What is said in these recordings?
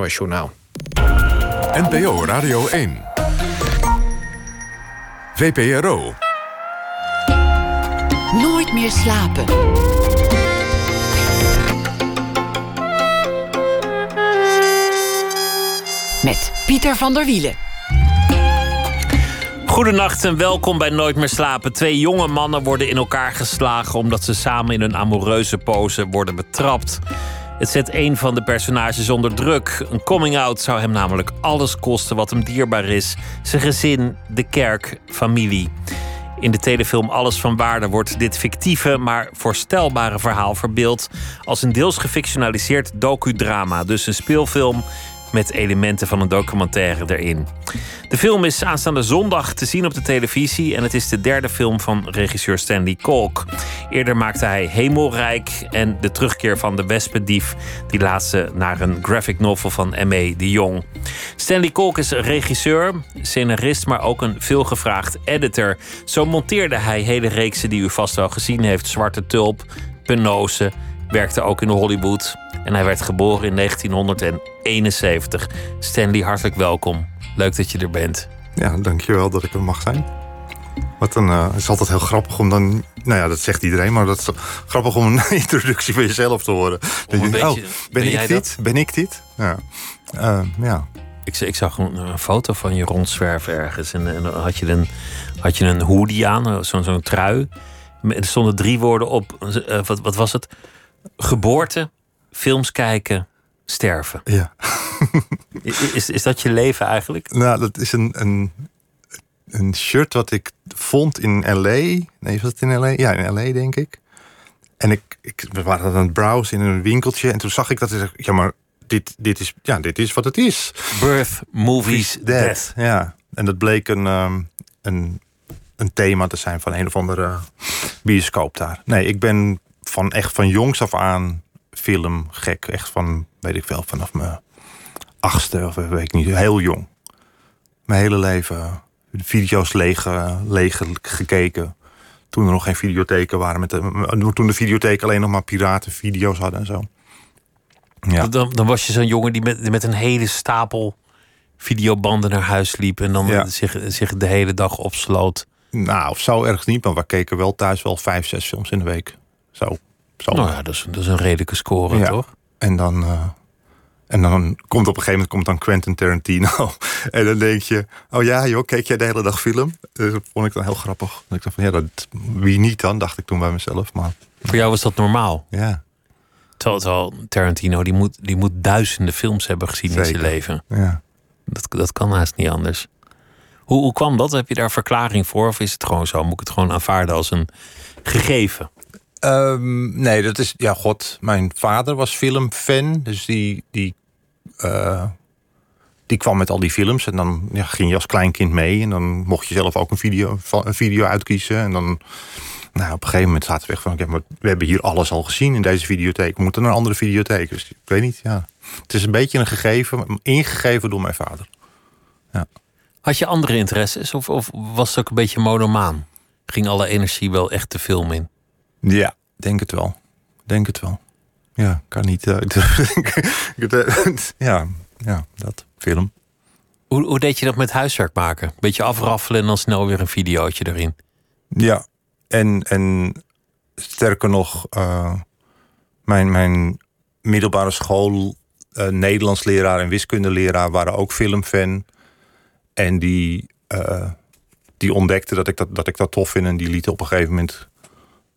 NOS Journaal. NPO Radio 1. VPRO. Nooit meer slapen. Met Pieter van der Wielen. Goedenacht en welkom bij Nooit meer slapen. Twee jonge mannen worden in elkaar geslagen omdat ze samen in een amoureuze pose worden betrapt. Het zet een van de personages onder druk. Een coming-out zou hem namelijk alles kosten wat hem dierbaar is: zijn gezin, de kerk, familie. In de telefilm Alles van Waarde wordt dit fictieve, maar voorstelbare verhaal verbeeld als een deels gefictionaliseerd docudrama. Dus een speelfilm met elementen van een documentaire erin. De film is aanstaande zondag te zien op de televisie en het is de derde film van regisseur Stanley Kolk. Eerder maakte hij Hemelrijk en de terugkeer van de Wespendief, die laatste naar een graphic novel van M.E. de Jong. Stanley Kolk is regisseur, scenarist, maar ook een veelgevraagd editor. Zo monteerde hij hele reeksen die u vast wel gezien heeft: Zwarte Tulp, Penose, werkte ook in Hollywood. En hij werd geboren in 1971. Stanley, hartelijk welkom. Leuk dat je er bent. Ja, dankjewel dat ik er mag zijn. Wat een, uh, het is altijd heel grappig om dan... Nou ja, dat zegt iedereen, maar dat is grappig om een introductie van jezelf te horen. Je, oh, ben, ik dit? Ben ik dit? Ja. Eh, ja. Ik, ik zag een, een foto van je rondzwerven ergens. En, en dan had je een, had je een hoodie aan, zo'n zo'n trui. Met- Er stonden drie woorden op. Eh, wat, wat was het? Geboorte, films kijken, sterven. ja. Is, is dat je leven eigenlijk? Nou, dat is een, een, een shirt wat ik vond in L.A. Nee, was het in L.A.? Ja, in L.A. denk ik. En ik, ik we waren aan het browsen in een winkeltje. En toen zag ik dat. Ik ja, maar dit, dit, is, ja, dit is wat het is. Birth, movies, death. Ja, en dat bleek een, ehm, een, een thema te zijn van een of andere bioscoop daar. Nee, ik ben van echt van jongs af aan filmgek. Echt van, weet ik wel, vanaf mijn achtste of weet ik niet, heel jong. Mijn hele leven video's leeg, leeg gekeken. Toen er nog geen videotheken waren. Met de, toen de videotheken alleen nog maar piratenvideo's hadden en zo. Ja. Dan, dan was je zo'n jongen die met, met een hele stapel videobanden naar huis liep. En dan Ja. zich, zich de hele dag opsloot. Nou, of zo erg niet, maar we keken wel thuis wel vijf, zes films in de week. Zo. Nou ja, dat is, dat is een redelijke score, Ja. toch? En dan, eh, en dan komt op een gegeven moment komt dan Quentin Tarantino. en dan denk je, oh ja joh, keek jij de hele dag film? Dus dat vond ik dan heel grappig. En ik dacht van, ja, dat, wie niet dan, dacht ik toen bij mezelf. Maar Voor jou was dat normaal. ja, Terwijl, Tarantino, die moet, die moet duizenden films hebben gezien in zijn leven. ja. Dat, dat kan haast niet anders. Hoe, hoe kwam dat? Heb je daar verklaring voor? Of is het gewoon zo? Moet ik het gewoon aanvaarden als een gegeven? Ehm, nee, dat is, ja, god, mijn vader was filmfan. Dus die, die, eh, die kwam met al die films. En dan ja, ging je als kleinkind mee. En dan mocht je zelf ook een video, een video uitkiezen. En dan, nou, op een gegeven moment zaten we echt van... we hebben hier alles al gezien in deze videotheek. We moeten naar een andere videotheek. Dus ik weet niet, ja. Het is een beetje een gegeven, ingegeven door mijn vader. Had je andere interesses? Of, of was het ook een beetje monomaan? Ging alle energie wel echt de film in? Ja, denk het wel. Denk het wel. Ja, kan niet... eh, ja, ja, dat. Film. Hoe, hoe deed je dat met huiswerk maken? Beetje afraffelen en dan snel weer een videootje erin. Ja, en, en sterker nog, eh, mijn, mijn middelbare school, eh Nederlands leraar en wiskundeleraar waren ook filmfan. En die, eh, die ontdekten dat ik dat, dat ik dat tof vind. En die lieten op een gegeven moment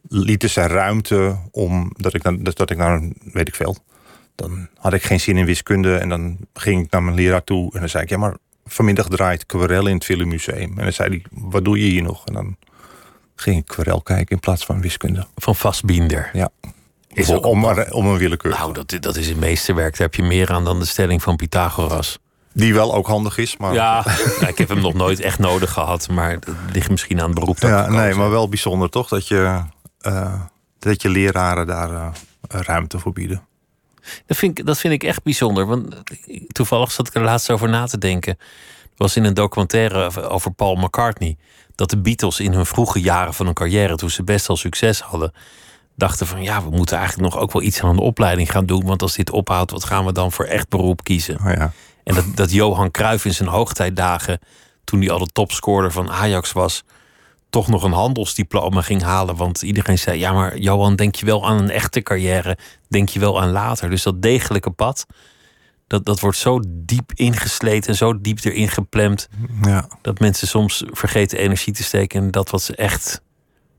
lieten ze ruimte om dat ik dan dat, dat ik een- weet ik veel. Dan had ik geen zin in wiskunde en dan ging ik naar mijn leraar toe en dan zei ik ja maar vanmiddag draait Querel in het filmmuseum en dan zei hij wat doe je hier nog en dan ging ik Querel kijken in plaats van wiskunde. Van Vastbinder. Ja. Is om, om, maar- om een willekeur. Nou, dat, dat is een meesterwerk. Daar heb je meer aan dan de stelling van Pythagoras. Die wel ook handig is, maar Ja, nou, ik heb hem nog nooit echt nodig gehad. Maar dat ligt misschien aan het beroep dat ja, nee, maar wel bijzonder toch dat je dat je leraren daar eh, ruimte voor bieden. Dat vind, ik, dat vind ik echt bijzonder. Want toevallig zat ik er laatst over na te denken. Er was in een documentaire over- Paul McCartney. Dat de Beatles in hun vroege jaren van hun carrière, toen ze best al succes hadden, dachten van ja, we moeten eigenlijk nog ook wel iets aan de opleiding gaan doen. Want als dit ophoudt, wat gaan we dan voor echt beroep kiezen? Oh ja. En dat, dat Johan Cruijff in zijn hoogtijdagen, toen hij al de topscorer van Ajax was, toch nog een handelsdiploma ging halen. Want iedereen zei: Ja, maar Johan, denk je wel aan een echte carrière? Denk je wel aan later? Dus dat degelijke pad, dat, dat wordt zo diep ingesleten en zo diep erin geplemd. Ja. Dat mensen soms vergeten energie te steken in dat wat ze echt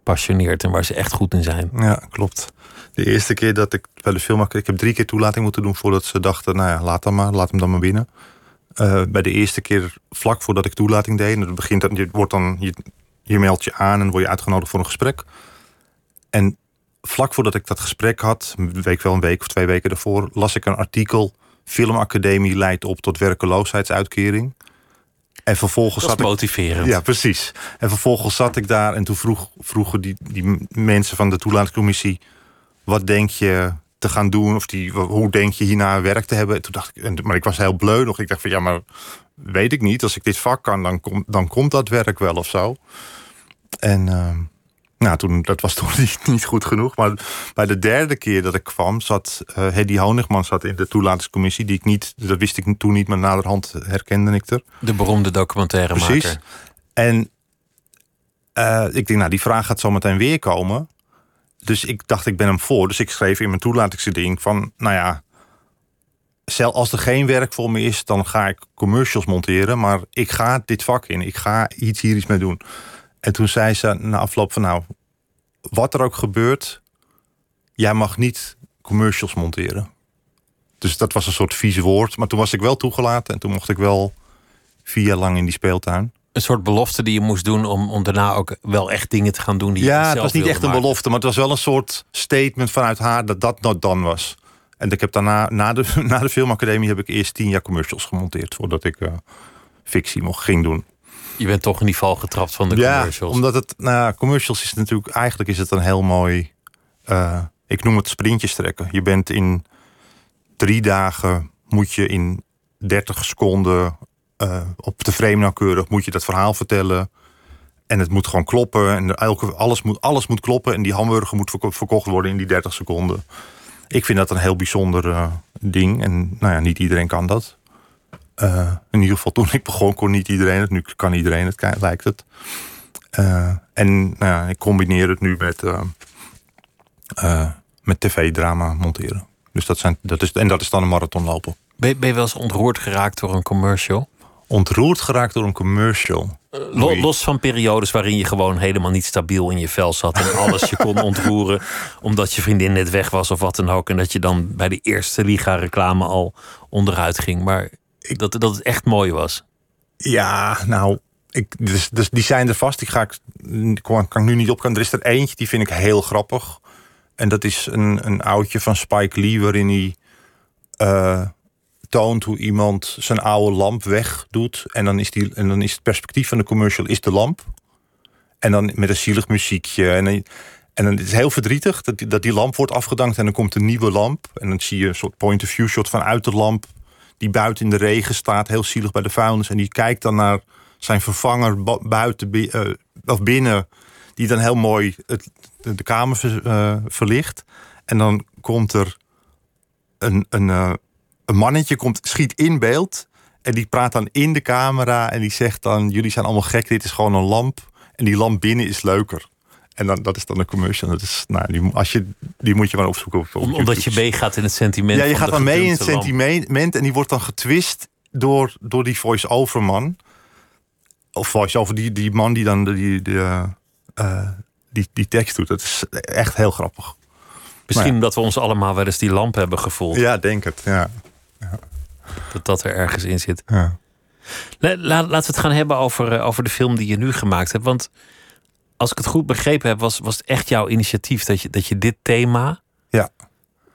passioneert en waar ze echt goed in zijn. Ja, klopt. De eerste keer dat ik bij de film... Ik heb drie keer toelating moeten doen voordat ze dachten... nou ja, laat dan maar, laat hem dan maar binnen. Uh, bij de eerste keer, vlak voordat ik toelating deed... en het begint, dat, je, wordt dan, je, je meldt je aan en word je uitgenodigd voor een gesprek. En vlak voordat ik dat gesprek had... een week wel een week of twee weken daarvoor... las ik een artikel... Filmacademie leidt op tot werkeloosheidsuitkering. En vervolgens dat is motiverend. Ik, ja, precies. En vervolgens zat ik daar en toen vroeg, vroegen die, die mensen van de toelatingscommissie... wat denk je te gaan doen? Of die, hoe denk je hierna werk te hebben? En toen dacht ik, maar ik was heel bleu nog. Ik dacht van ja, maar weet ik niet. Als ik dit vak kan, dan, kom, dan komt dat werk wel of zo. En... Uh, nou, toen, dat was toen niet, niet, goed genoeg. Maar bij de derde keer dat ik kwam, zat uh, Hedy Honigman zat in de toelatingscommissie. Die ik niet, dat wist ik toen niet, maar naderhand herkende ik er. De beroemde documentairemaker. Precies. En uh, ik denk, nou, die vraag gaat zo meteen weer komen. Dus ik dacht, ik ben hem voor. Dus ik schreef in mijn toelatingsding van, nou ja, zelfs als er geen werk voor me is, dan ga ik commercials monteren. Maar ik ga dit vak in. Ik ga iets hier iets mee doen. En toen zei ze na afloop van nou, wat er ook gebeurt, jij mag niet commercials monteren. Dus dat was een soort vieze woord. Maar toen was ik wel toegelaten en toen mocht ik wel vier jaar lang in die speeltuin. Een soort belofte die je moest doen om, om daarna ook wel echt dingen te gaan doen die ja, je het was niet echt een belofte, maar het was wel een soort statement vanuit haar dat dat not dan was. En ik heb daarna, na de, na de filmacademie, heb ik eerst tien jaar commercials gemonteerd voordat ik uh, fictie mocht ging doen. Je bent toch in die val getrapt van de ja, commercials. omdat het, nou, commercials is natuurlijk, eigenlijk is het een heel mooi, uh, ik noem het sprintjes trekken. Je bent in drie dagen, moet je in 30 seconden uh, op de frame nauwkeurig, moet je dat verhaal vertellen. En het moet gewoon kloppen. En elke, alles, moet, alles moet kloppen. En die hamburger moet verkocht worden in die 30 seconden. Ik vind dat een heel bijzonder uh, ding. En nou ja, niet iedereen kan dat. Uh, in ieder geval toen ik begon kon niet iedereen het. Nu kan iedereen het, lijkt het. Uh, en nou ja, ik combineer het nu met, met tv-drama monteren. Dus dat zijn, dat is, en dat is dan een marathon lopen. Ben, ben je wel eens ontroerd geraakt door een commercial? Ontroerd geraakt door een commercial? Los van periodes waarin je gewoon helemaal niet stabiel in je vel zat en alles je kon ontroeren omdat je vriendin net weg was of wat dan ook. En dat je dan bij de eerste Liga-reclame al onderuit ging. Maar dat, dat het echt mooi was. Ja, nou, ik, dus, dus die zijn er vast. Die ga ik, kan, kan ik nu niet op. Er is er eentje, die vind ik heel grappig. En dat is een, een oudje van Spike Lee, waarin hij uh, toont hoe iemand zijn oude lamp wegdoet. En dan, is die, en dan is het perspectief van de commercial is de lamp. En dan met een zielig muziekje. En, en dan is het heel verdrietig dat die, dat die lamp wordt afgedankt en dan komt een nieuwe lamp. En dan zie je een soort point-of-view shot vanuit de lamp die buiten in de regen staat, heel zielig bij de vuilnis. En die kijkt dan naar zijn vervanger buiten uh, of binnen, die dan heel mooi het, de kamer uh, verlicht. En dan komt er een, een, uh, een mannetje, komt, schiet in beeld. En die praat dan in de camera en die zegt dan: Jullie zijn allemaal gek, dit is gewoon een lamp. En die lamp binnen is leuker. En dan, dat is dan een commercial. Dat is, nou, die, als je, die moet je maar opzoeken. Op, op Omdat je meegaat in het sentiment. Ja, je gaat dan mee in het sentiment. En die wordt dan getwist door, door die voice-over man. Of voice-over die, die man die dan die, die, uh, die, die tekst doet. Dat is echt heel grappig. Misschien ja. omdat we ons allemaal wel eens die lamp hebben gevoeld. Ja, denk het. Ja. Dat dat er ergens in zit. Ja. La, la, laten we het gaan hebben over, over de film die je nu gemaakt hebt. Want als ik het goed begrepen heb, was, was het echt jouw initiatief dat je, dat je dit thema ja.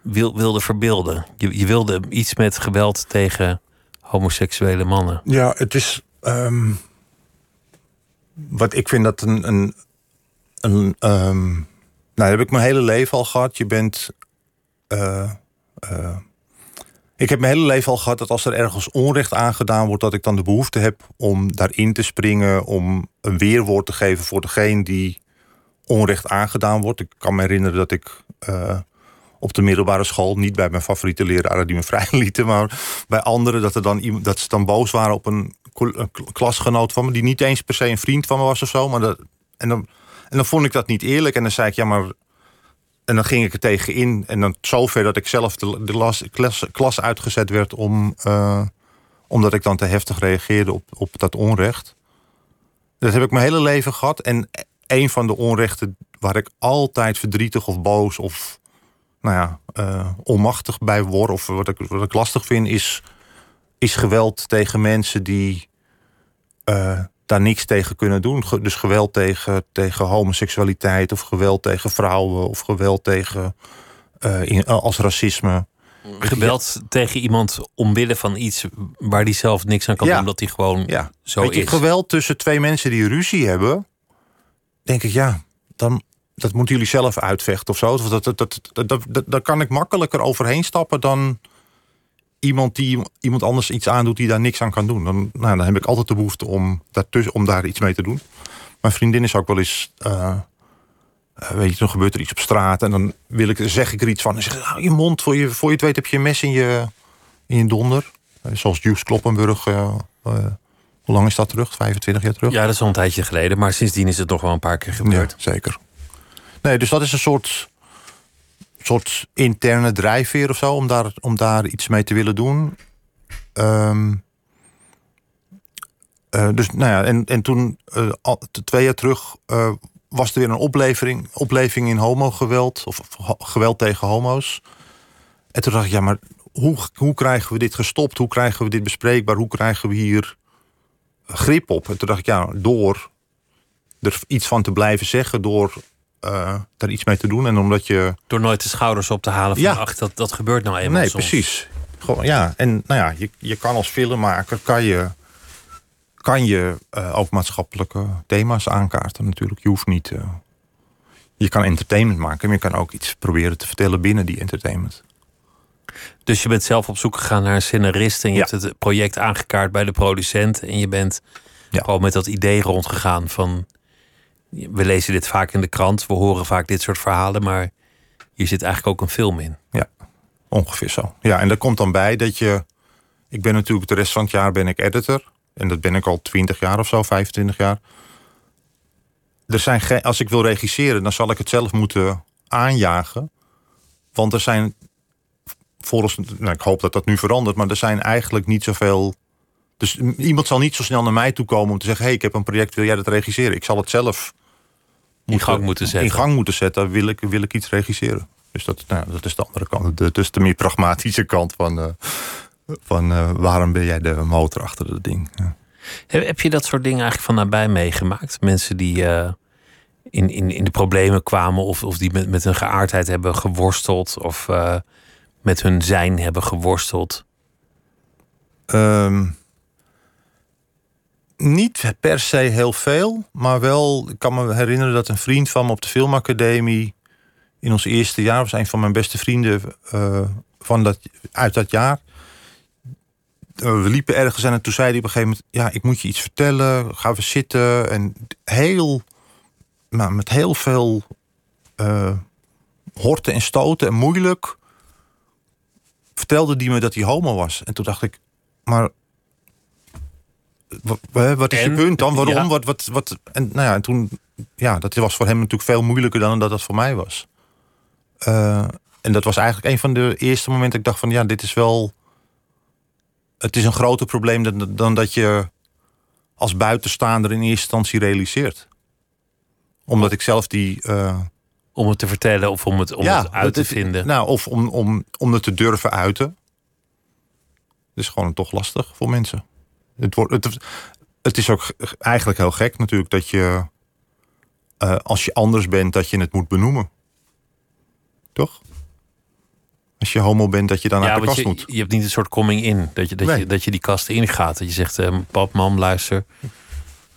wil, wilde verbeelden. Je, je wilde iets met geweld tegen homoseksuele mannen. Ja, het is. Um, wat ik vind dat een. een, een um, nou, dat heb ik mijn hele leven al gehad. Je bent. Uh, uh, ik heb mijn hele leven al gehad dat als er ergens onrecht aangedaan wordt, dat ik dan de behoefte heb om daarin te springen, om een weerwoord te geven voor degene die onrecht aangedaan wordt. Ik kan me herinneren dat ik eh, op de middelbare school, niet bij mijn favoriete leraren die me vrij lieten, maar bij anderen, dat, er dan, dat ze dan boos waren op een, een kl- klasgenoot van me, die niet eens per se een vriend van me was of zo. Maar dat, en, dan, en dan vond ik dat niet eerlijk. En dan zei ik, ja, maar. En dan ging ik er tegen in. En dan zover dat ik zelf de, de las- klas, klas uitgezet werd om. eh, omdat ik dan te heftig reageerde op, op dat onrecht. Dat heb ik mijn hele leven gehad. En een van de onrechten waar ik altijd verdrietig of boos of nou ja, eh, onmachtig bij word, of wat ik, wat ik lastig vind, is, is geweld tegen mensen die eh, daar niks tegen kunnen doen. Dus geweld tegen, tegen homoseksualiteit, of geweld tegen vrouwen, of geweld tegen eh, in- als racisme. Geweld tegen iemand omwille van iets waar die zelf niks aan kan Ja. doen, omdat hij gewoon Ja, zo Weet je, is. geweld tussen twee mensen die ruzie hebben, denk ik ja, dan dat moeten jullie zelf uitvechten of zo. Dat, dat, dat, dat, dat, dat- daar kan ik makkelijker overheen stappen dan iemand die iemand anders iets aandoet die daar niks aan kan doen. Dan, nou, dan heb ik altijd de behoefte om, daartussen, om daar iets mee te doen. Mijn vriendin is ook wel eens. eh, eh, weet je, dan gebeurt er iets op straat en dan wil ik, zeg ik er iets van. En zeg ik, "Hou je mond, voor je, voor je het weet heb je een mes in je, in je donder. Eh, Zoals Jules Kloppenburg. hoe lang is dat terug? 25 jaar terug? Ja, dat is al een tijdje geleden, maar sindsdien is het nog wel een paar keer gebeurd. Ja, zeker. Nee, dus dat is een soort, soort interne drijfveer of zo, om daar, om daar iets mee te willen doen. Ehm, eh, dus nou ja, en, en toen, eh, twee jaar terug, eh, was er weer een oplevering, opleving in homogeweld, of, geweld tegen homo's. En toen dacht ik, ja, maar hoe, hoe krijgen we dit gestopt? Hoe krijgen we dit bespreekbaar? Hoe krijgen we hier grip op? En toen dacht ik, ja, door er iets van te blijven zeggen door eh, daar iets mee te doen. En omdat je. Door nooit de schouders op te halen van Ja. ach, dat, dat gebeurt nou eenmaal nee, soms. precies. Gewoon, ja, en nou ja, je, je kan als filmmaker kan je, kan je eh, ook maatschappelijke thema's aankaarten natuurlijk. Je hoeft niet. eh, je kan entertainment maken, maar je kan ook iets proberen te vertellen binnen die entertainment. Dus je bent zelf op zoek gegaan naar een scenarist en je Ja. hebt het project aangekaart bij de producent en je bent Ja. gewoon met dat idee rondgegaan van we lezen dit vaak in de krant, we horen vaak dit soort verhalen, maar hier zit eigenlijk ook een film in. Ongeveer zo. Ja, en daar komt dan bij dat je. Ik ben natuurlijk de rest van het jaar ben ik editor. En dat ben ik al 20 jaar of zo, 25 jaar. Er zijn als ik wil regisseren, dan zal ik het zelf moeten aanjagen. Want er zijn. Volgens, nou, ik hoop dat dat nu verandert, maar er zijn eigenlijk niet zoveel. Dus iemand zal niet zo snel naar mij toe komen om te zeggen: hey, ik heb een project, wil jij dat regisseren? Ik zal het zelf In gang moeten zetten. in gang moeten zetten, wil ik, wil ik iets regisseren. Dus dat, nou, dat is de andere kant. De, dus de meer pragmatische kant van, eh, van eh, waarom ben jij de motor achter dat ding. Ja. Heb, heb je dat soort dingen eigenlijk van nabij meegemaakt? Mensen die eh, in, in, in de problemen kwamen of, of die met, met hun geaardheid hebben geworsteld of met hun zijn hebben geworsteld. Ehm, niet per se heel veel, maar wel, ik kan me herinneren dat een vriend van me op de filmacademie in ons eerste jaar, was een van mijn beste vrienden eh, van dat, uit dat jaar. Eh, we liepen ergens en toen zei hij op een gegeven moment: Ja, ik moet je iets vertellen. Gaan we zitten. En heel, nou, met heel veel eh, horten en stoten en moeilijk vertelde die me dat hij homo was. En toen dacht ik: Maar wat, is En? je punt dan? Waarom? Ja. Wat, wat, wat? En, nou ja, en toen, ja, dat was voor hem natuurlijk veel moeilijker dan dat dat voor mij was. Eh, en dat was eigenlijk een van de eerste momenten dat ik dacht van ja, dit is wel. Het is een groter probleem dan, dan dat je als buitenstaander in eerste instantie realiseert. Omdat ik zelf die. eh, Om het te vertellen of om het, om het uit te dat- vinden. Nou, of om, om, om het te durven uiten. Het is gewoon toch lastig voor mensen. Het, wordt, het, het is ook eigenlijk heel gek natuurlijk dat je. eh, als je anders bent, dat je het moet benoemen. Toch? Als je homo bent, dat je dan ja, uit de kast je, moet. je hebt niet een soort coming in. Dat je, dat Nee. je, dat je die kast ingaat. Dat je zegt, eh, pap, mam, luister.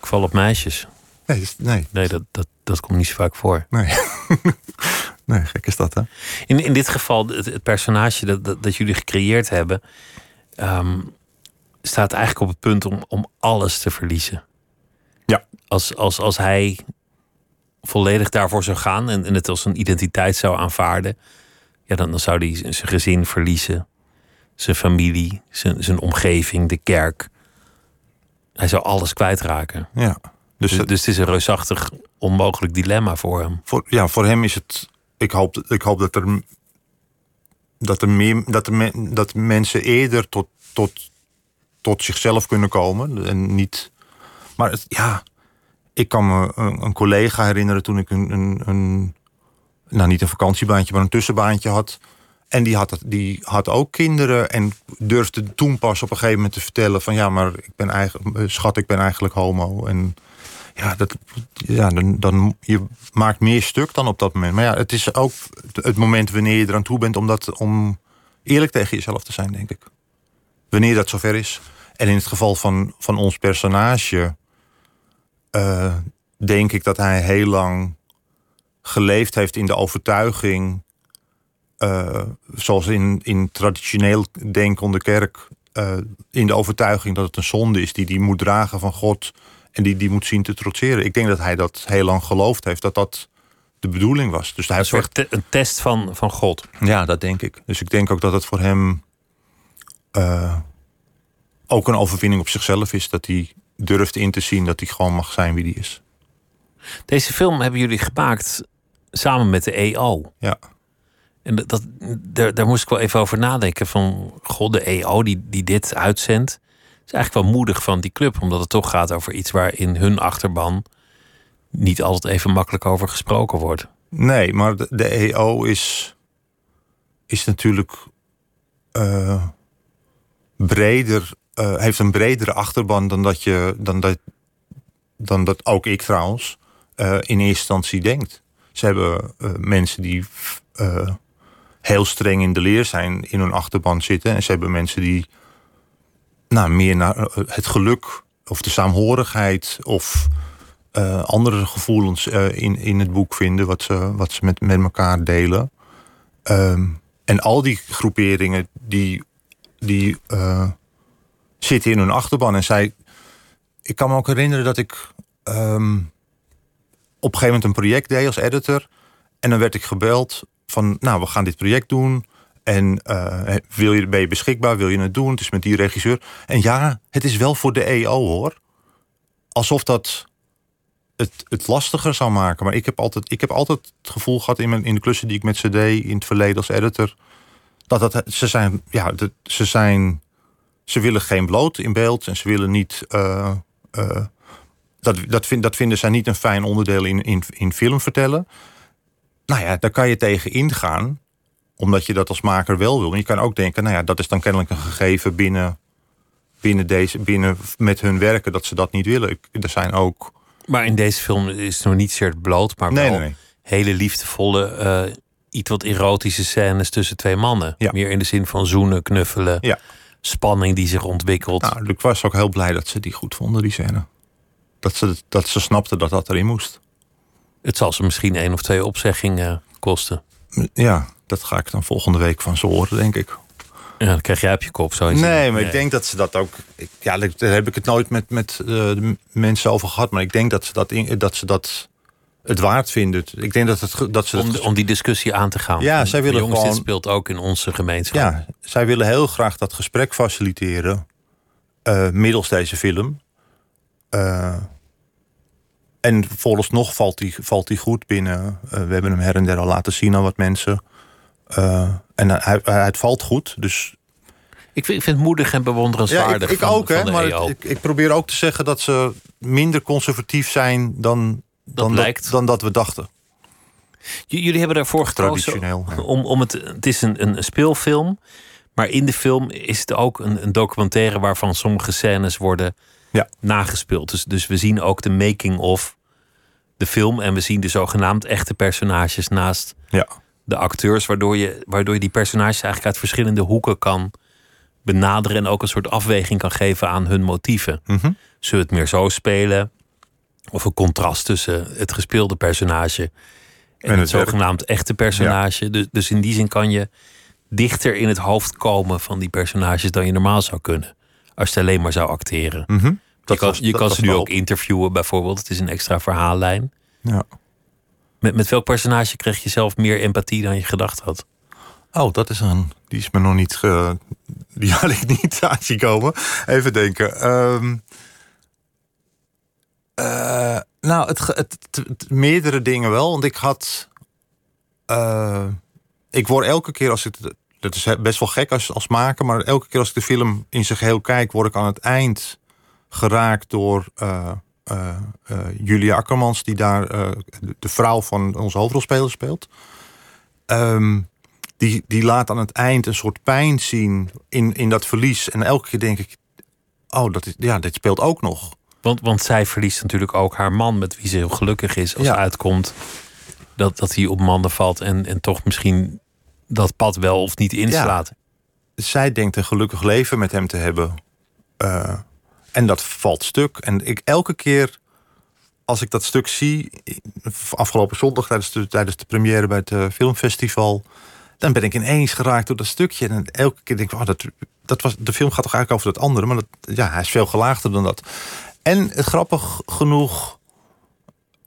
Ik val op meisjes. Nee, nee, Nee, dat, dat, dat komt niet zo vaak voor. nee. nee, gek is dat, hè? In, in dit geval, het, het personage dat, dat, dat jullie gecreëerd hebben, ehm, staat eigenlijk op het punt om, om alles te verliezen. Ja. Als, als, als hij volledig daarvoor zou gaan en, en het als een identiteit zou aanvaarden, ja, dan, dan zou hij zijn gezin verliezen, zijn familie, zijn, zijn omgeving, de kerk. Hij zou alles kwijtraken. Ja. Dus, Dus, het- dus het is een reusachtig, onmogelijk dilemma voor hem. voor, ja, voor hem is het. Ik hoop, ik hoop dat er. Dat er meer. Dat, er me- dat mensen eerder tot, tot, tot zichzelf kunnen komen. En niet. Maar ja. Ik kan me een, collega herinneren toen ik een, een. Nou, niet een vakantiebaantje, maar een tussenbaantje had. En die had, die had ook kinderen en durfde toen pas op een gegeven moment te vertellen: van ja, maar ik ben eigenlijk, schat, ik ben eigenlijk homo. En ja, dat, ja dan, dan je maakt meer stuk dan op dat moment. Maar ja, het is ook het moment wanneer je eraan toe bent om, dat, om eerlijk tegen jezelf te zijn, denk ik. Wanneer dat zover is. En in het geval van, van ons personage, eh, denk ik dat hij heel lang geleefd heeft in de overtuiging, eh, zoals in, in traditioneel denken onder kerk, eh, in de overtuiging dat het een zonde is die hij moet dragen van God en die die moet zien te trotseren. Ik denk dat hij dat heel lang geloofd heeft, dat dat de bedoeling was. Dus hij Een soort te- een test van, van God. ja, dat denk ik. Dus ik denk ook dat het voor hem eh, ook een overwinning op zichzelf is. Dat hij durft in te zien dat hij gewoon mag zijn wie hij is. Deze film hebben jullie gemaakt samen met de EO. Ja. En dat, dat, daar, daar moest ik wel even over nadenken. Van, god, de EO die, die dit uitzendt. is eigenlijk wel moedig van die club. Omdat het toch gaat over iets waar in hun achterban... niet altijd even makkelijk over gesproken wordt. Nee, maar de, de EO is, is natuurlijk eh, breder, eh, heeft een bredere achterban dan dat je, dan dat, dan dat ook ik trouwens, eh, in eerste instantie denkt. Ze hebben eh, mensen die heel streng in de leer zijn, in hun achterban zitten. En ze hebben mensen die nou, meer naar het geluk of de saamhorigheid of andere gevoelens in, in het boek vinden, wat ze, wat ze met, met elkaar delen. Ehm, en al die groeperingen die, die eh, zitten in hun achterban. En zij, ik kan me ook herinneren dat ik ehm, op een gegeven moment een project deed als editor. En dan werd ik gebeld van, nou, we gaan dit project doen. En eh, wil je, ben je beschikbaar? Wil je het doen? Het is met die regisseur. En ja, het is wel voor de EO hoor. Alsof dat het, het lastiger zou maken. Maar ik heb altijd, ik heb altijd het gevoel gehad in, mijn, in de klussen die ik met deed in het verleden als editor. Dat, dat ze zijn, ja, dat, ze zijn. Ze willen geen bloot in beeld en ze willen niet. eh, eh, dat, dat, vind, dat vinden zij niet een fijn onderdeel in, in, in film vertellen. Nou ja, daar kan je tegen ingaan, omdat je dat als maker wel wil. Maar je kan ook denken, nou ja, dat is dan kennelijk een gegeven binnen, binnen, deze, binnen met hun werken dat ze dat niet willen. Er zijn ook. Maar in deze film is het nog niet zeer bloot, maar Nee, wel nee, nee. hele liefdevolle, eh, iets wat erotische scènes tussen twee mannen. Ja. Meer in de zin van zoenen, knuffelen, Ja. spanning die zich ontwikkelt. Nou, ik was ook heel blij dat ze die goed vonden, die scène. Dat ze, dat ze snapten dat dat erin moest. Het zal ze misschien één of twee opzeggingen kosten. Ja, dat ga ik dan volgende week van ze horen, denk ik. Ja, dan krijg jij op je kop. Je Nee, maar ik denk dat ze dat ook. ik- Ja, daar heb ik het nooit met, met eh, de mensen over gehad. Maar ik denk dat ze dat, in, dat, ze dat het waard vinden. Ik denk dat, het, dat ze Om, die discussie aan te gaan. Ja, zij willen jongens, gewoon- dit speelt ook in onze gemeenschap. Ja, zij willen heel graag dat gesprek faciliteren. eh, middels deze film. Eh, en vooralsnog valt die, valt die goed binnen. Eh, we hebben hem her en der al laten zien aan wat mensen. En hij, hij- het valt goed. Dus Ik, vind, ik vind het moedig en bewonderenswaardig. ik, ik van, ook, hè. Maar het- ik, ik probeer ook te zeggen dat ze minder conservatief zijn dan, dan, lijkt. dat, dan dat we dachten. J- Jullie hebben daarvoor gekozen ja. om, om het, het is een, een speelfilm, maar in de film is het ook een, een documentaire waarvan sommige scènes worden Ja. nagespeeld. Dus, dus we zien ook de making of de film en we zien de zogenaamd echte personages naast Ja. de acteurs, waardoor je, waardoor je die personages eigenlijk uit verschillende hoeken kan benaderen en ook een soort afweging kan geven aan hun motieven. Mhm. Zullen we het meer zo spelen? Of een contrast tussen het gespeelde personage en, En het, zogenaamd echte personage. Dus, dus in die zin kan je dichter in het hoofd komen van die personages dan je normaal zou kunnen. Als je alleen maar zou acteren. Mhm. je kan, was- je dat kan ze nu ook interviewen bijvoorbeeld. Het is een extra verhaallijn. Ja. Met, met welk personage kreeg je zelf meer empathie dan je gedacht had? Oh, dat is een. Die is me nog niet. Ge, die had ik niet aan komen. Even denken. Ehm, eh, nou, het, het, meerdere dingen wel. Want ik had. eh, ik word elke keer als ik. Dat is best wel gek als, als maker, maar elke keer als ik de film in zijn geheel kijk, word ik aan het eind geraakt door eh, Julia Akkermans, die daar de, de vrouw van onze hoofdrolspeler speelt. Ehm, die, die laat aan het eind een soort pijn zien in, in dat verlies. En elke keer denk ik, oh, dat is, ja, dit speelt ook nog. Want, want zij verliest natuurlijk ook haar man, met wie ze heel gelukkig is als Ja. uitkomt dat, dat hij op mannen valt en, en toch misschien dat pad wel of niet inslaat. Zij denkt een gelukkig leven met hem te hebben. Eh, en dat valt stuk. En ik elke keer als ik dat stuk zie, afgelopen zondag tijdens de, tijdens de première bij het eh, filmfestival, dan ben ik ineens geraakt door dat stukje. En elke keer denk ik, oh, dat, dat was, de film gaat toch eigenlijk over dat andere, maar dat, ja, hij is veel gelaagder dan dat. En grappig genoeg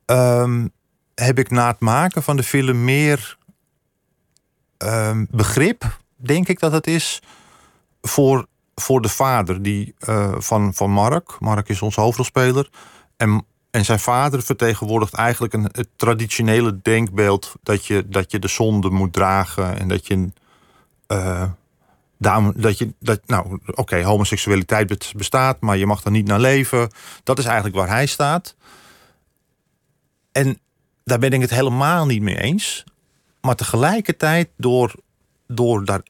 ehm, heb ik na het maken van de film meer ehm, begrip, denk ik dat het is, voor, voor de vader die, eh, van, van Mark. Mark is onze hoofdrolspeler. En, en zijn vader vertegenwoordigt eigenlijk een, het traditionele denkbeeld dat je, dat je de zonde moet dragen en dat je. eh, daarom, dat je dat, nou, oké, homoseksualiteit bestaat, maar je mag er niet naar leven. Dat is eigenlijk waar hij staat. En daar ben ik het helemaal niet mee eens. Maar tegelijkertijd, door, door daar,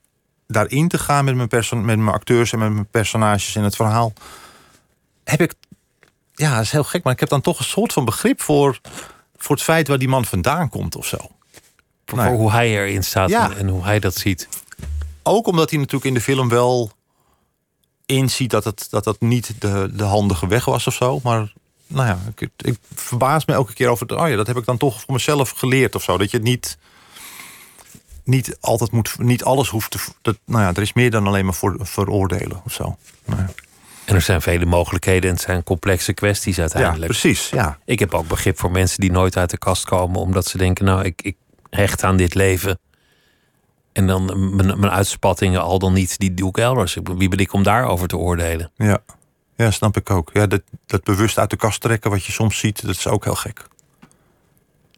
daarin te gaan met mijn, perso- met mijn acteurs en met mijn personages in het verhaal, heb ik. Ja, dat is heel gek, maar ik heb dan toch een soort van begrip voor, voor het feit waar die man vandaan komt of zo. Voor, voor hoe hij erin staat Ja. en, en hoe hij dat ziet. Ook omdat hij natuurlijk in de film wel inziet dat het, dat het niet de, de handige weg was of zo. Maar nou ja, ik, ik verbaas me elke keer over het. Oh ja, dat heb ik dan toch voor mezelf geleerd of zo. Dat je het niet. Niet altijd moet. Niet alles hoeft te. Dat, nou ja, er is meer dan alleen maar voor, veroordelen of zo. Nou ja. En er zijn vele mogelijkheden en het zijn complexe kwesties ja, uiteindelijk. precies. Ja. Ik heb ook begrip voor mensen die nooit uit de kast komen, omdat ze denken: Nou, ik, ik hecht aan dit leven. En dan mijn, mijn uitspattingen al dan niet, die doe ik elders. Wie ben ik om daarover te oordelen? Ja. ja, snap ik ook. Ja, dat, dat bewust uit de kast trekken wat je soms ziet, dat is ook heel gek.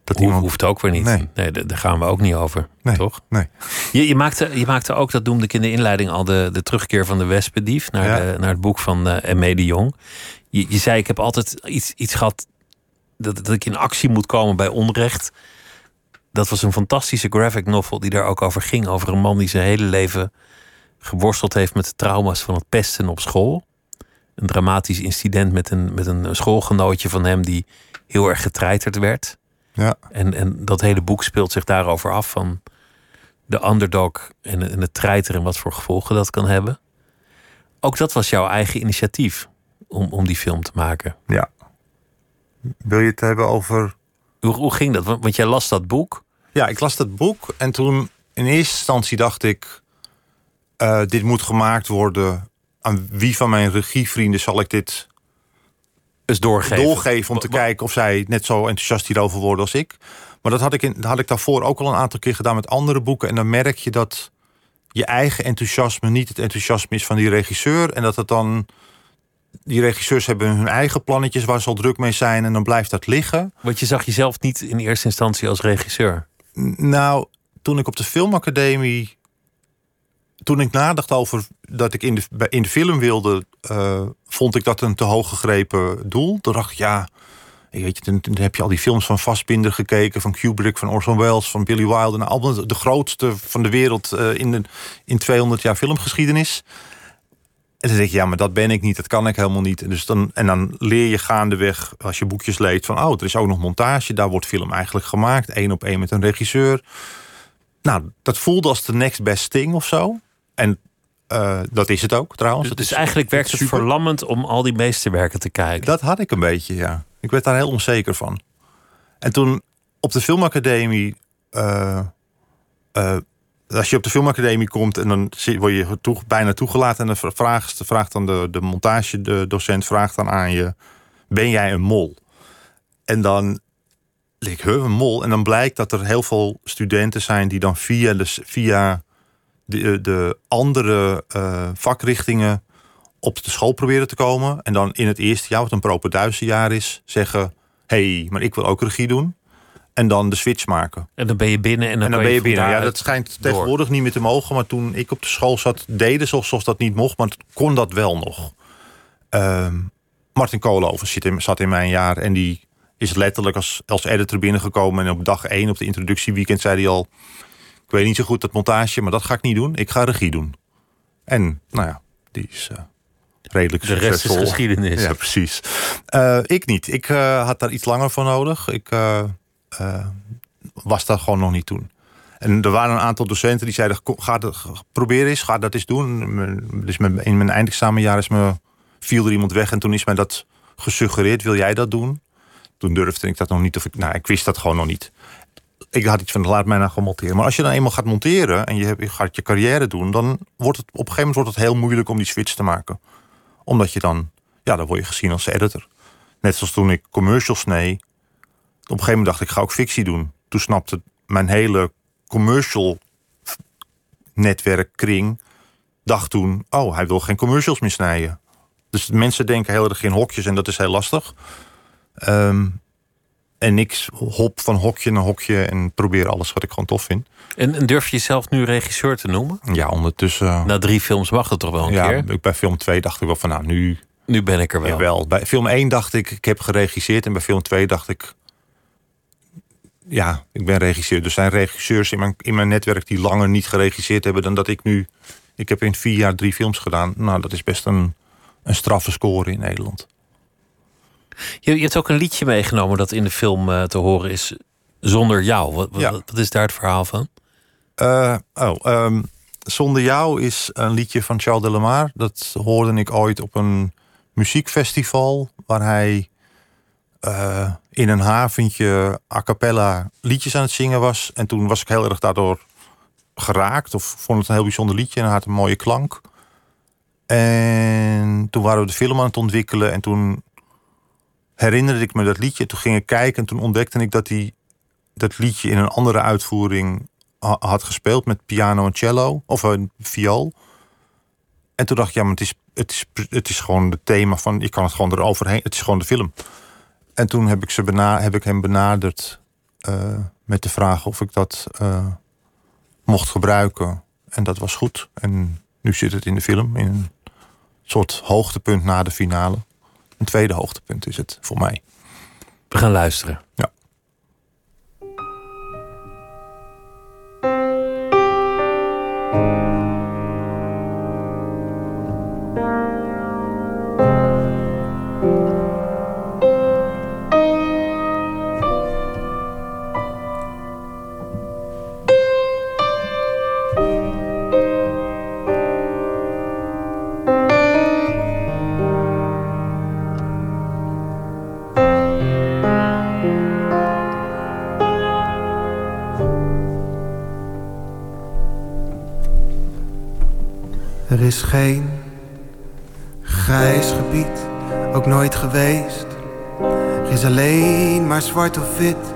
Dat Ho- Hoeft ook weer niet. Nee. Nee, daar daar gaan we ook niet over. Nee, Toch? Nee. Je, je, maakte, je maakte ook, dat noemde ik in de inleiding al, de, de terugkeer van de Wespendief naar, Ja. de, naar het boek van uh, M.E. de Jong. Je, je zei, ik heb altijd iets, iets gehad dat, dat ik in actie moet komen bij onrecht. Dat was een fantastische graphic novel die daar ook over ging. Over een man die zijn hele leven geworsteld heeft met de trauma's van het pesten op school. Een dramatisch incident met een, met een schoolgenootje van hem die heel erg getreiterd werd. Ja. En, en dat hele boek speelt zich daarover af van de underdog en, en het treiteren en wat voor gevolgen dat kan hebben. Ook dat was jouw eigen initiatief om, om die film te maken. Ja. Wil je het hebben over. Hoe, hoe ging dat? Want, want jij las dat boek. Ja, ik las dat boek en toen in eerste instantie dacht ik: eh, dit moet gemaakt worden. Aan wie van mijn regievrienden zal ik dit Dus doorgeven. doorgeven om te kijken of zij net zo enthousiast hierover worden als ik. Maar dat had ik, in, dat had ik daarvoor ook al een aantal keer gedaan met andere boeken. En dan merk je dat je eigen enthousiasme niet het enthousiasme is van die regisseur. En dat het dan. Die regisseurs hebben hun eigen plannetjes waar ze al druk mee zijn. En dan blijft dat liggen. Want je zag jezelf niet in eerste instantie als regisseur. Nou, toen ik op de filmacademie. Toen ik nadacht over dat ik in de, in de film wilde, eh, vond ik dat een te hoog gegrepen doel. Toen dacht ik, ja, weet je, toen heb je al die films van Fassbinder gekeken, van Kubrick, van Orson Welles, van Billy Wilder. Nou, de grootste van de wereld eh, in, de, in 200 jaar filmgeschiedenis. En dan denk je, ja, maar dat ben ik niet, dat kan ik helemaal niet. En Dus dan, en dan leer je gaandeweg, als je boekjes leest, van oh, er is ook nog montage. Daar wordt film eigenlijk gemaakt, één op één met een regisseur. Nou, dat voelde als de next best thing of zo. En eh, dat is het ook trouwens. Dus, Dat is eigenlijk werkt het super. verlammend om al die meesterwerken te kijken. Dat had ik een beetje, ja. Ik werd daar heel onzeker van. En toen op de filmacademie... eh, eh, als je op de filmacademie komt en dan word je bijna toegelaten... en dan vraagt, vraagt dan de, de montagedocent vraagt dan aan je... ben jij een mol? En dan ik, huh, een mol. En dan blijkt dat er heel veel studenten zijn die dan via de, via de, de andere eh, vakrichtingen op de school proberen te komen. En dan in het eerste jaar, wat een propenduizenjaar is, zeggen: hé, hey, maar ik wil ook regie doen. En dan de switch maken. En dan ben je binnen en dan, En dan kan ben je binnen. Ja, dat schijnt door. tegenwoordig niet meer te mogen. Maar toen ik op de school zat, deden ze alsof dat niet mocht. Maar kon dat wel nog. Ehm, Martin Koolhoven zit in, zat in mijn jaar. En die is letterlijk als, als editor binnengekomen. En op dag één, op de introductieweekend, zei hij al... Ik weet niet zo goed dat montage, maar dat ga ik niet doen. Ik ga regie doen. En, nou ja, die is eh, redelijk De rest is geschiedenis. Ja, precies. Eh, ik niet. Ik eh, had daar iets langer voor nodig. Ik eh, was daar gewoon nog niet toen. En er waren een aantal docenten die zeiden: "Kom, ga het, probeer eens, ga dat eens doen. Dus in mijn eindexamenjaar is me, viel er iemand weg en toen is mij dat gesuggereerd: wil jij dat doen? Toen durfde ik dat nog niet. Of ik, nou, ik wist dat gewoon nog niet. Ik had iets van: laat mij nou gewoon monteren. Maar als je dan eenmaal gaat monteren en je, je gaat je carrière doen, dan wordt het op een gegeven moment wordt het heel moeilijk om die switch te maken. Omdat je dan, ja, dan word je gezien als editor. Net zoals toen ik commercials snee. Op een gegeven moment dacht ik, ga ook fictie doen. Toen snapte mijn hele commercial netwerkkring... dacht toen, oh, hij wil geen commercials meer snijden. Dus mensen denken heel erg in hokjes en dat is heel lastig. Ehm, en ik hop van hokje naar hokje en probeer alles wat ik gewoon tof vind. En, en durf je jezelf nu regisseur te noemen? Ja, ondertussen... Na drie films mag het toch wel een ja, keer? ik- bij film 2 dacht ik wel van, nou, nu, Nu ben ik er wel. Ja, wel. Bij film 1 dacht ik, ik heb geregisseerd. En bij film 2 dacht ik, ja, ik ben regisseur. Er zijn regisseurs in mijn, in mijn netwerk die langer niet geregisseerd hebben dan dat ik nu. Ik heb in vier jaar drie films gedaan. Nou, dat is best een, een straffe score in Nederland. Je, je hebt ook een liedje meegenomen dat in de film eh, te horen is. Zonder jou. Wat, Ja. wat is daar het verhaal van? Eh, oh, ehm, Zonder jou is een liedje van Charles Delamar. Dat hoorde ik ooit op een muziekfestival. Waar hij eh, in een haventje a cappella liedjes aan het zingen was. En toen was ik heel erg daardoor geraakt. Of vond het een heel bijzonder liedje en had een mooie klank. En toen waren we de film aan het ontwikkelen. En toen herinnerde ik me dat liedje. Toen ging ik kijken en toen ontdekte ik dat hij dat liedje in een andere uitvoering ha- had gespeeld met piano en cello of een viool. En toen dacht ik, ja, maar het is, het is, het is gewoon het thema van, je kan het gewoon eroverheen, het is gewoon de film. En toen heb ik, ze bena heb ik hem benaderd eh, met de vraag of ik dat eh, mocht gebruiken. En dat was goed. En nu zit het in de film, in een soort hoogtepunt na de finale. Een tweede hoogtepunt is het voor mij. We gaan luisteren. Ja. Is geen grijs gebied, ook nooit geweest. Er is alleen maar zwart of wit.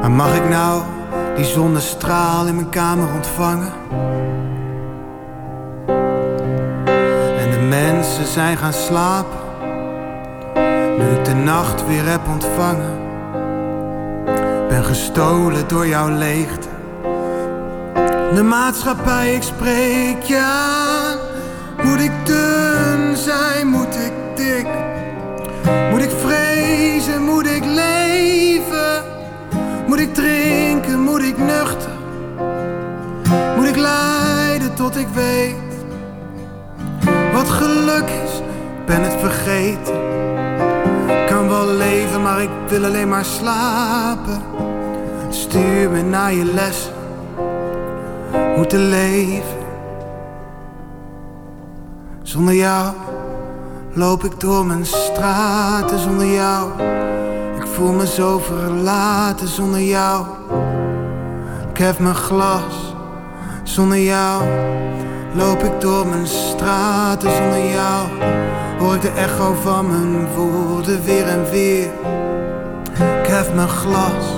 Maar mag ik nou die zonnestraal in mijn kamer ontvangen? En de mensen zijn gaan slapen, nu ik de nacht weer heb ontvangen. Ben gestolen door jouw leegte. De maatschappij, ik spreek aan. Moet ik dun zijn, moet ik dik? Moet ik vrezen, moet ik leven? Moet ik drinken, moet ik nuchter? Moet ik lijden tot ik weet? Wat geluk is, ben het vergeten. Ik kan wel leven, maar ik wil alleen maar slapen. Stuur me naar je les hoe te leven. Zonder jou loop ik door mijn straten. Zonder jou, ik voel me zo verlaten. Zonder jou, ik heb mijn glas. Zonder jou loop ik door mijn straten. Zonder jou hoor ik de echo van mijn woorden weer en weer. Ik hef mijn glas.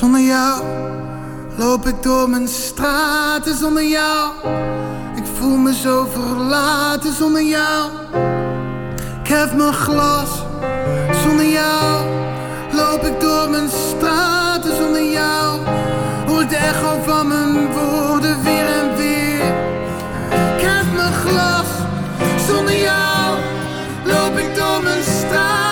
Zonder jou loop ik door mijn straten. Zonder jou, ik voel me zo verlaten. Zonder jou, ik heb mijn glas. Zonder jou loop ik door mijn straten zonder jou. Hoor ik de echo van mijn woorden weer en weer. Ik heb mijn glas zonder jou. Loop ik door mijn straten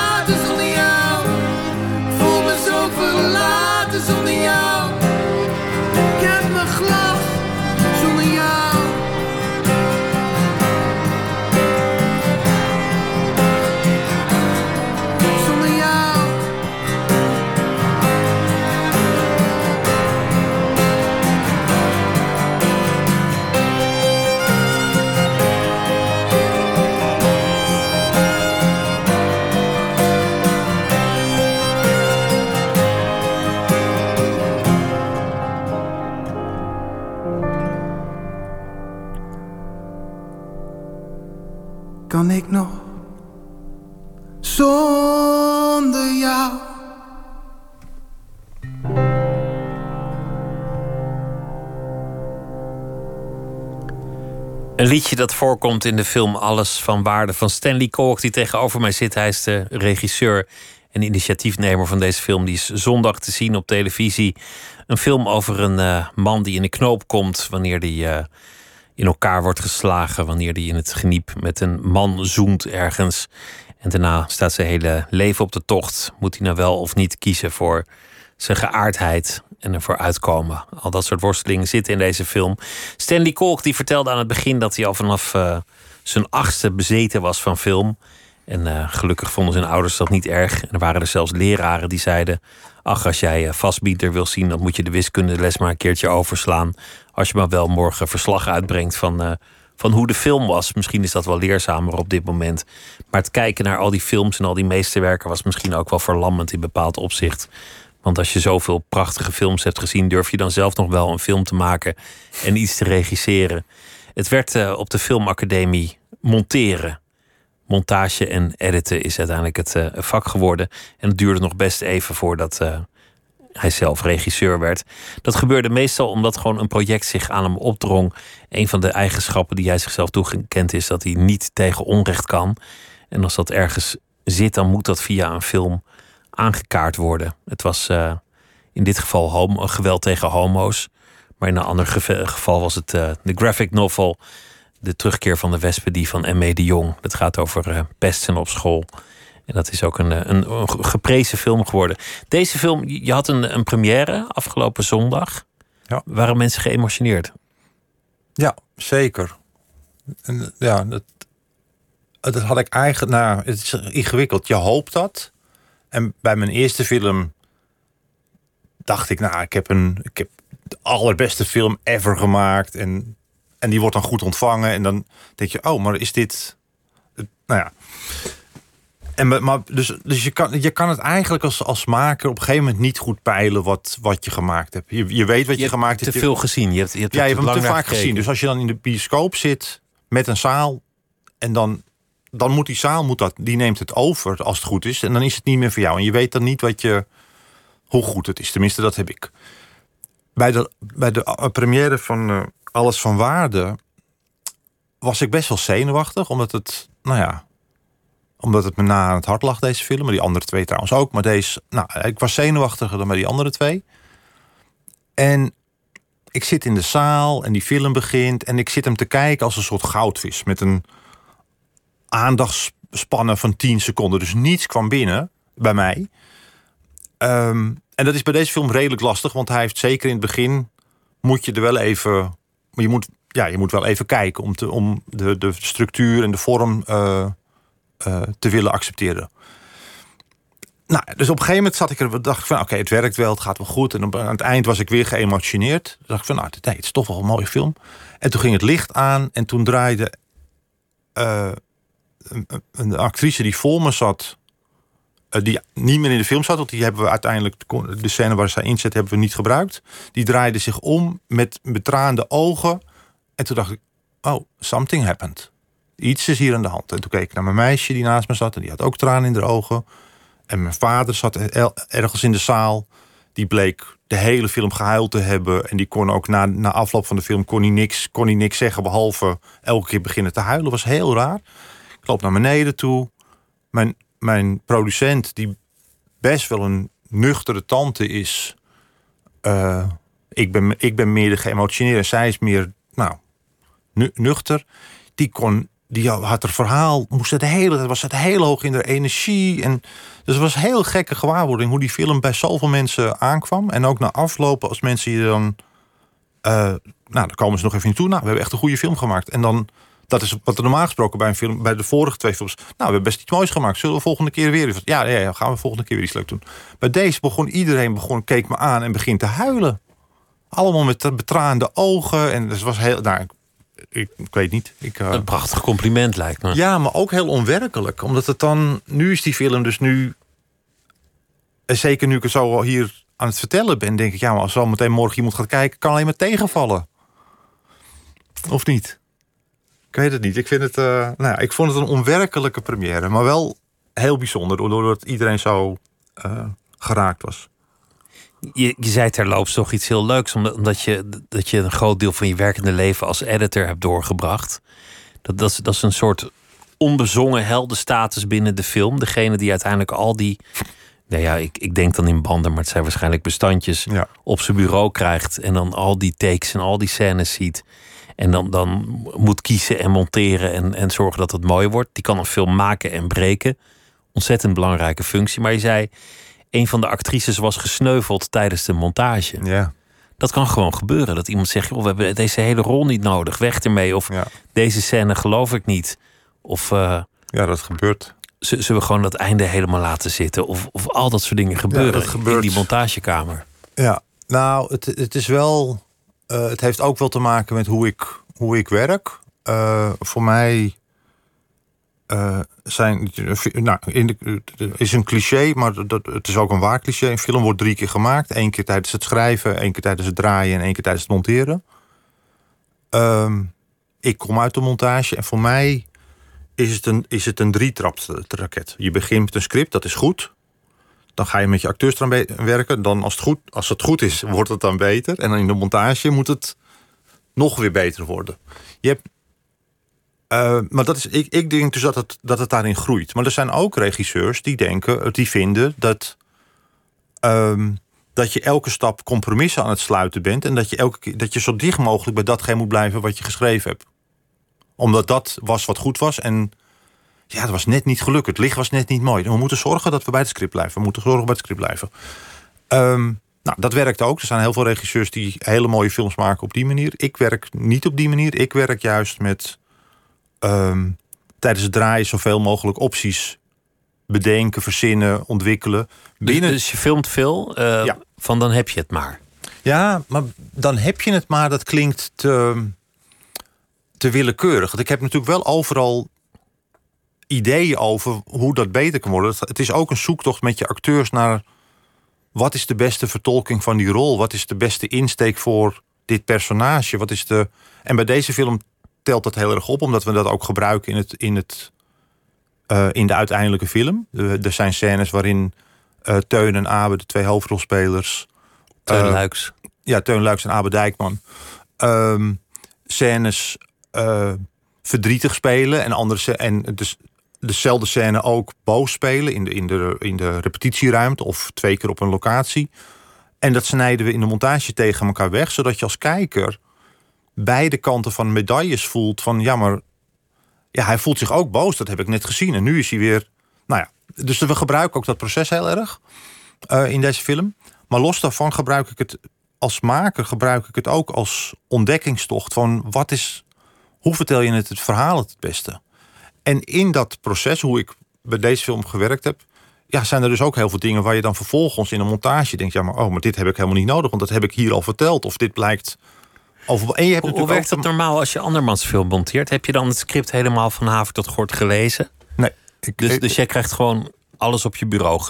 Ik nog zonder jou? Een liedje dat voorkomt in de film Alles van Waarde van Stanley Koch, die tegenover mij zit. Hij is de regisseur en initiatiefnemer van deze film. Die is zondag te zien op televisie. Een film over een eh, man die in de knoop komt wanneer die eh, in elkaar wordt geslagen. Wanneer die in het geniep met een man zoent ergens. En daarna staat zijn hele leven op de tocht. Moet hij nou wel of niet kiezen voor zijn geaardheid en ervoor uitkomen. Al dat soort worstelingen zitten in deze film. Stanley Kolk die vertelde aan het begin dat hij al vanaf eh, zijn achtste bezeten was van film. En eh, gelukkig vonden zijn ouders dat niet erg. En er waren er zelfs leraren die zeiden... ach, als jij uh, vastbieder wil zien... dan moet je de wiskundeles maar een keertje overslaan. Als je maar wel morgen verslag uitbrengt van, uh, van hoe de film was. Misschien is dat wel leerzamer op dit moment. Maar het kijken naar al die films en al die meesterwerken... was misschien ook wel verlammend in bepaald opzicht. Want als je zoveel prachtige films hebt gezien... durf je dan zelf nog wel een film te maken en iets te regisseren. Het werd op de filmacademie monteren. Montage en editen is uiteindelijk het uh, vak geworden. En het duurde nog best even voordat uh, hij zelf regisseur werd. Dat gebeurde meestal omdat gewoon een project zich aan hem opdrong. Een van de eigenschappen die hij zichzelf toegekend is dat hij niet tegen onrecht kan. En als dat ergens zit, dan moet dat via een film aangekaart worden. Het was uh, in dit geval geweld tegen homo's. Maar in een ander geval was het de graphic novel De terugkeer van de wespen die van M.E. de Jong. Dat gaat over uh, pesten op school. En dat is ook een, een, een, geprezen film geworden. Deze film, je had een, een première afgelopen zondag. Ja. Waren mensen geëmotioneerd? Ja, zeker. En, ja, dat, dat had ik eigenlijk... Nou, het is ingewikkeld. Je hoopt dat. En bij mijn eerste film dacht ik, nou, ik heb, een, ik heb de allerbeste film ever gemaakt. En, en die wordt dan goed ontvangen. En dan denk je, oh, maar is dit... Nou ja. En, maar, dus dus je, kan, je kan het eigenlijk als, als maker op een gegeven moment niet goed peilen wat, wat je gemaakt hebt. Je, je weet wat je, je gemaakt hebt. Te veel gezien. Je hebt, je hebt ja, je hebt hem te vaak gekeken. gezien. Dus als je dan in de bioscoop zit met een zaal en dan, dan moet die zaal moet dat, die neemt het over als het goed is. En dan is het niet meer voor jou. En je weet dan niet wat je, hoe goed het is. Tenminste, dat heb ik. Bij de, bij de première van uh, Alles van Waarde was ik best wel zenuwachtig. Omdat het, nou ja, Omdat het me na aan het hart lag, deze film. Maar die andere twee trouwens ook. Maar deze, nou, ik was zenuwachtiger dan bij die andere twee. En ik zit in de zaal en die film begint. En ik zit hem te kijken als een soort goudvis. Met een aandachtsspannen van 10 seconden. Dus niets kwam binnen bij mij. Ehm, en dat is bij deze film redelijk lastig. Want hij heeft zeker in het begin... moet je er wel even... Maar je moet, ja, je moet wel even kijken om, te, om de, de structuur en de vorm uh, uh, te willen accepteren. Nou, dus op een gegeven moment zat ik er, dacht ik van, oké, het werkt wel, het gaat wel goed. En op, aan het eind was ik weer geëmotioneerd. Toen dacht ik van, nou, nee, het is toch wel een mooie film. En toen ging het licht aan en toen draaide uh, een, een, actrice die voor me zat, die niet meer in de film zat, want die hebben we uiteindelijk de scène waar zij inzet hebben we niet gebruikt. Die draaide zich om met betraande ogen. En toen dacht ik, oh, something happened. Iets is hier aan de hand. En toen keek ik naar mijn meisje die naast me zat en die had ook tranen in haar ogen. En mijn vader zat ergens in de zaal. Die bleek de hele film gehuild te hebben. En die kon ook na, na afloop van de film kon hij niks, kon hij niks zeggen. Behalve elke keer beginnen te huilen. Was heel raar. Ik loop naar beneden toe. Mijn, mijn producent, die best wel een nuchtere tante is. Uh, ik, ben, ik ben meer de geëmotioneerde. Zij is meer, nou, nuchter. Die kon die had er verhaal, moest het hele was het heel hoog in de energie. En, dus het was een heel gekke gewaarwording hoe die film bij zoveel mensen aankwam. En ook na aflopen, als mensen je dan. Uh, nou, dan komen ze nog even in toe. Nou, we hebben echt een goede film gemaakt. En dan, dat is wat er normaal gesproken bij een film, bij de vorige twee films. Nou, we hebben best iets moois gemaakt. Zullen we volgende keer weer? Ja, ja, ja gaan we volgende keer weer iets leuk doen. Bij deze begon iedereen, begon, keek me aan en begint te huilen. Allemaal met betraande ogen. En dus was heel. Nou, ik, ik, weet niet. Ik, uh... Een prachtig compliment lijkt me. Ja, maar ook heel onwerkelijk. Omdat het dan... Nu is die film dus nu... En zeker nu ik het zo hier aan het vertellen ben... denk ik, ja, maar als zo meteen morgen iemand gaat kijken... kan alleen maar tegenvallen. Of niet? Ik weet het niet. Ik, vind het, uh, nou ja, ik vond het een onwerkelijke première. Maar wel heel bijzonder. Doordat iedereen zo uh, geraakt was. Je, je zei terloops toch iets heel leuks, omdat je, dat je een groot deel van je werkende leven als editor hebt doorgebracht. Dat, dat, is, dat is een soort onbezongen heldenstatus binnen de film. Degene die uiteindelijk al die. Nou ja, ik, ik denk dan in banden, maar het zijn waarschijnlijk bestandjes. Ja. op zijn bureau krijgt. En dan al die takes en al die scènes ziet. En dan, dan moet kiezen en monteren en, en zorgen dat het mooi wordt. Die kan een film maken en breken. Ontzettend belangrijke functie. Maar je zei een van de actrices was gesneuveld tijdens de montage. Ja. Dat kan gewoon gebeuren. Dat iemand zegt: joh, we hebben deze hele rol niet nodig, weg ermee. Of ja. deze scène geloof ik niet. Of uh, ja, dat gebeurt. Zullen we gewoon dat einde helemaal laten zitten? Of, of al dat soort dingen gebeuren ja, dat gebeurt. in die montagekamer. Ja, nou, het, het is wel. Uh, het heeft ook wel te maken met hoe ik, hoe ik werk. Uh, voor mij uh, zijn. Nou, in de, is een cliché, maar dat, het is ook een waar cliché. Een film wordt drie keer gemaakt: één keer tijdens het schrijven, één keer tijdens het draaien en één keer tijdens het monteren. Um, ik kom uit de montage en voor mij is het een, is het een drietrap-raket. Je begint met een script, dat is goed. Dan ga je met je acteurs eraan werken. Dan als het, goed, als het goed is, wordt het dan beter. En dan in de montage moet het nog weer beter worden. Je hebt uh, maar dat is, ik, ik denk dus dat het, dat het daarin groeit. Maar er zijn ook regisseurs die denken, die vinden dat, um, dat je elke stap compromissen aan het sluiten bent. En dat je, elke, dat je zo dicht mogelijk bij datgene moet blijven wat je geschreven hebt. Omdat dat was wat goed was. En ja, het was net niet gelukt. Het licht was net niet mooi. We moeten zorgen dat we bij het script blijven. We moeten zorgen bij het script blijven. Um, nou, dat werkt ook. Er zijn heel veel regisseurs die hele mooie films maken op die manier. Ik werk niet op die manier. Ik werk juist met um, tijdens het draaien zoveel mogelijk opties bedenken, verzinnen, ontwikkelen. Binnen... Dus, dus je filmt veel, uh, ja. van dan heb je het maar. Ja, maar dan heb je het maar, dat klinkt te, te willekeurig. Want ik heb natuurlijk wel overal ideeën over hoe dat beter kan worden. Het is ook een zoektocht met je acteurs naar wat is de beste vertolking van die rol? Wat is de beste insteek voor dit personage? Wat is de... En bij deze film telt dat heel erg op, omdat we dat ook gebruiken in, het, in, het, uh, in de uiteindelijke film. er zijn scènes waarin uh, Teun en Abe, de twee hoofdrolspelers. Teun uh, Luiks. Ja, Teun Luiks en Abe Dijkman. Um, scènes verdrietig spelen en andere en dus dezelfde scène ook boos spelen in de, in, de, in de repetitieruimte of twee keer op een locatie. En dat snijden we in de montage tegen elkaar weg, zodat je als kijker beide kanten van medailles voelt. Van ja, maar ja, hij voelt zich ook boos, dat heb ik net gezien. En nu is hij weer. Nou ja, dus we gebruiken ook dat proces heel erg uh, in deze film. Maar los daarvan gebruik ik het als maker gebruik ik het ook als ontdekkingstocht van wat is, hoe vertel je het, het verhaal het beste. En in dat proces, hoe ik bij deze film gewerkt heb, ja, zijn er dus ook heel veel dingen waar je dan vervolgens in een montage denkt, ja, maar oh, maar dit heb ik helemaal niet nodig, want dat heb ik hier al verteld. Of dit blijkt over. En je hebt hoe, hoe werkt het normaal als je andermans film monteert? Heb je dan het script helemaal van haver tot gort gelezen? Nee. Ik, dus, dus jij krijgt gewoon alles op je bureau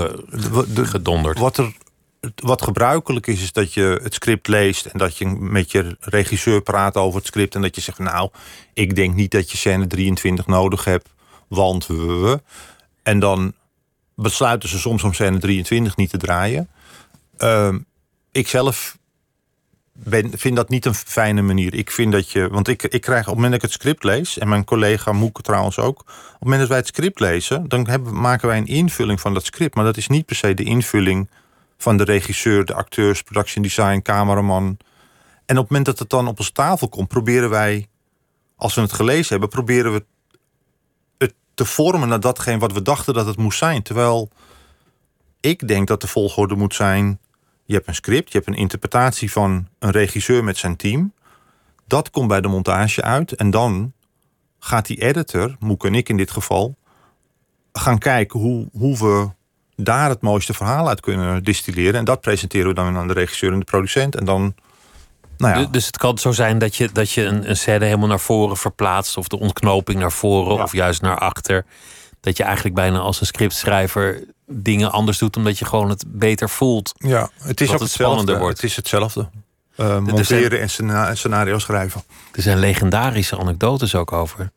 gedonderd. Wat er wat gebruikelijk is, is dat je het script leest en dat je met je regisseur praat over het script en dat je zegt, nou, ik denk niet dat je scène 23 nodig hebt, want we. En dan besluiten ze soms om scène 23 niet te draaien. Uh, ik zelf vind dat niet een fijne manier. Ik vind dat je, want ik, ik krijg op het moment dat ik het script lees, en mijn collega Moeke trouwens ook, op het moment dat wij het script lezen, dan hebben, maken wij een invulling van dat script, maar dat is niet per se de invulling van de regisseur, de acteurs, production design, cameraman. En op het moment dat het dan op onze tafel komt, proberen wij, als we het gelezen hebben, proberen we het te vormen naar datgene wat we dachten dat het moest zijn. Terwijl ik denk dat de volgorde moet zijn: je hebt een script, je hebt een interpretatie van een regisseur met zijn team. Dat komt bij de montage uit en dan gaat die editor, Moek en ik in dit geval, gaan kijken hoe, hoe we daar het mooiste verhaal uit kunnen distilleren. En dat presenteren we dan aan de regisseur en de producent. En dan. Nou ja. Dus het kan zo zijn dat je, dat je een, een scène helemaal naar voren verplaatst, of de ontknoping naar voren, of juist naar achter. Dat je eigenlijk bijna als een scriptschrijver dingen anders doet, omdat je gewoon het beter voelt. Ja, het is ook het hetzelfde. Wordt. Het is hetzelfde. Uh, monteren en scenario schrijven. Er zijn legendarische anekdotes ook over.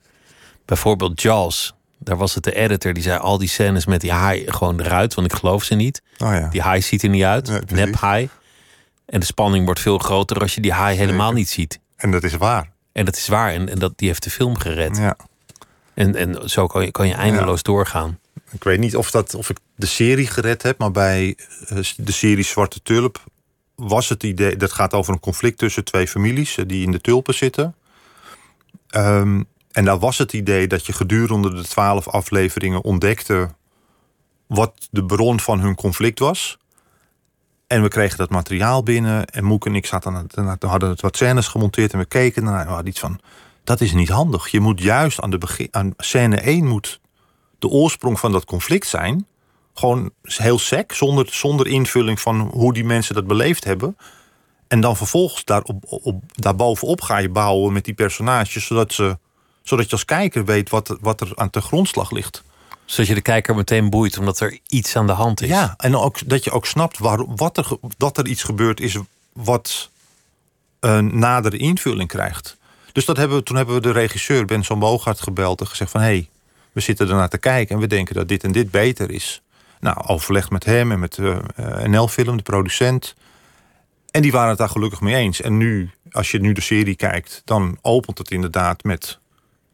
Bijvoorbeeld Jaws daar was het de editor die zei al die scènes met die haai gewoon eruit, want ik geloof ze niet. Oh ja. Die haai ziet er niet uit, nee, nep haai. En de spanning wordt veel groter als je die haai helemaal niet ziet. En dat is waar. En dat is waar. En, en dat, die heeft de film gered. Ja. En, en zo kan je, kan je eindeloos doorgaan. Ik weet niet of, dat, of ik de serie gered heb, maar bij eh, de serie Zwarte Tulp was het idee. Dat gaat over een conflict tussen twee families eh, die in de tulpen zitten. Um, en daar was het idee dat je gedurende de twaalf afleveringen ontdekte wat de bron van hun conflict was. En we kregen dat materiaal binnen. En Moek en ik zaten hadden het wat scènes gemonteerd. En we keken naar hadden iets van. Dat is niet handig. Je moet juist aan de begin, aan scène 1 moet de oorsprong van dat conflict zijn. Gewoon heel sec, zonder, zonder invulling van hoe die mensen dat beleefd hebben. En dan vervolgens daar op, op, daarbovenop ga je bouwen met die personages, zodat ze zodat je als kijker weet wat, wat er aan de grondslag ligt. Zodat je de kijker meteen boeit omdat er iets aan de hand is. Ja, en ook, dat je ook snapt waar, wat er, dat er iets gebeurd is wat een nadere invulling krijgt. Dus dat hebben we, toen hebben we de regisseur Benson Boogaard gebeld en gezegd van... hé, hey, we zitten ernaar te kijken en we denken dat dit en dit beter is. Nou, overlegd met hem en met uh, eh, NL-film, de producent. En die waren het daar gelukkig mee eens. En nu, als je nu de serie kijkt, dan opent het inderdaad met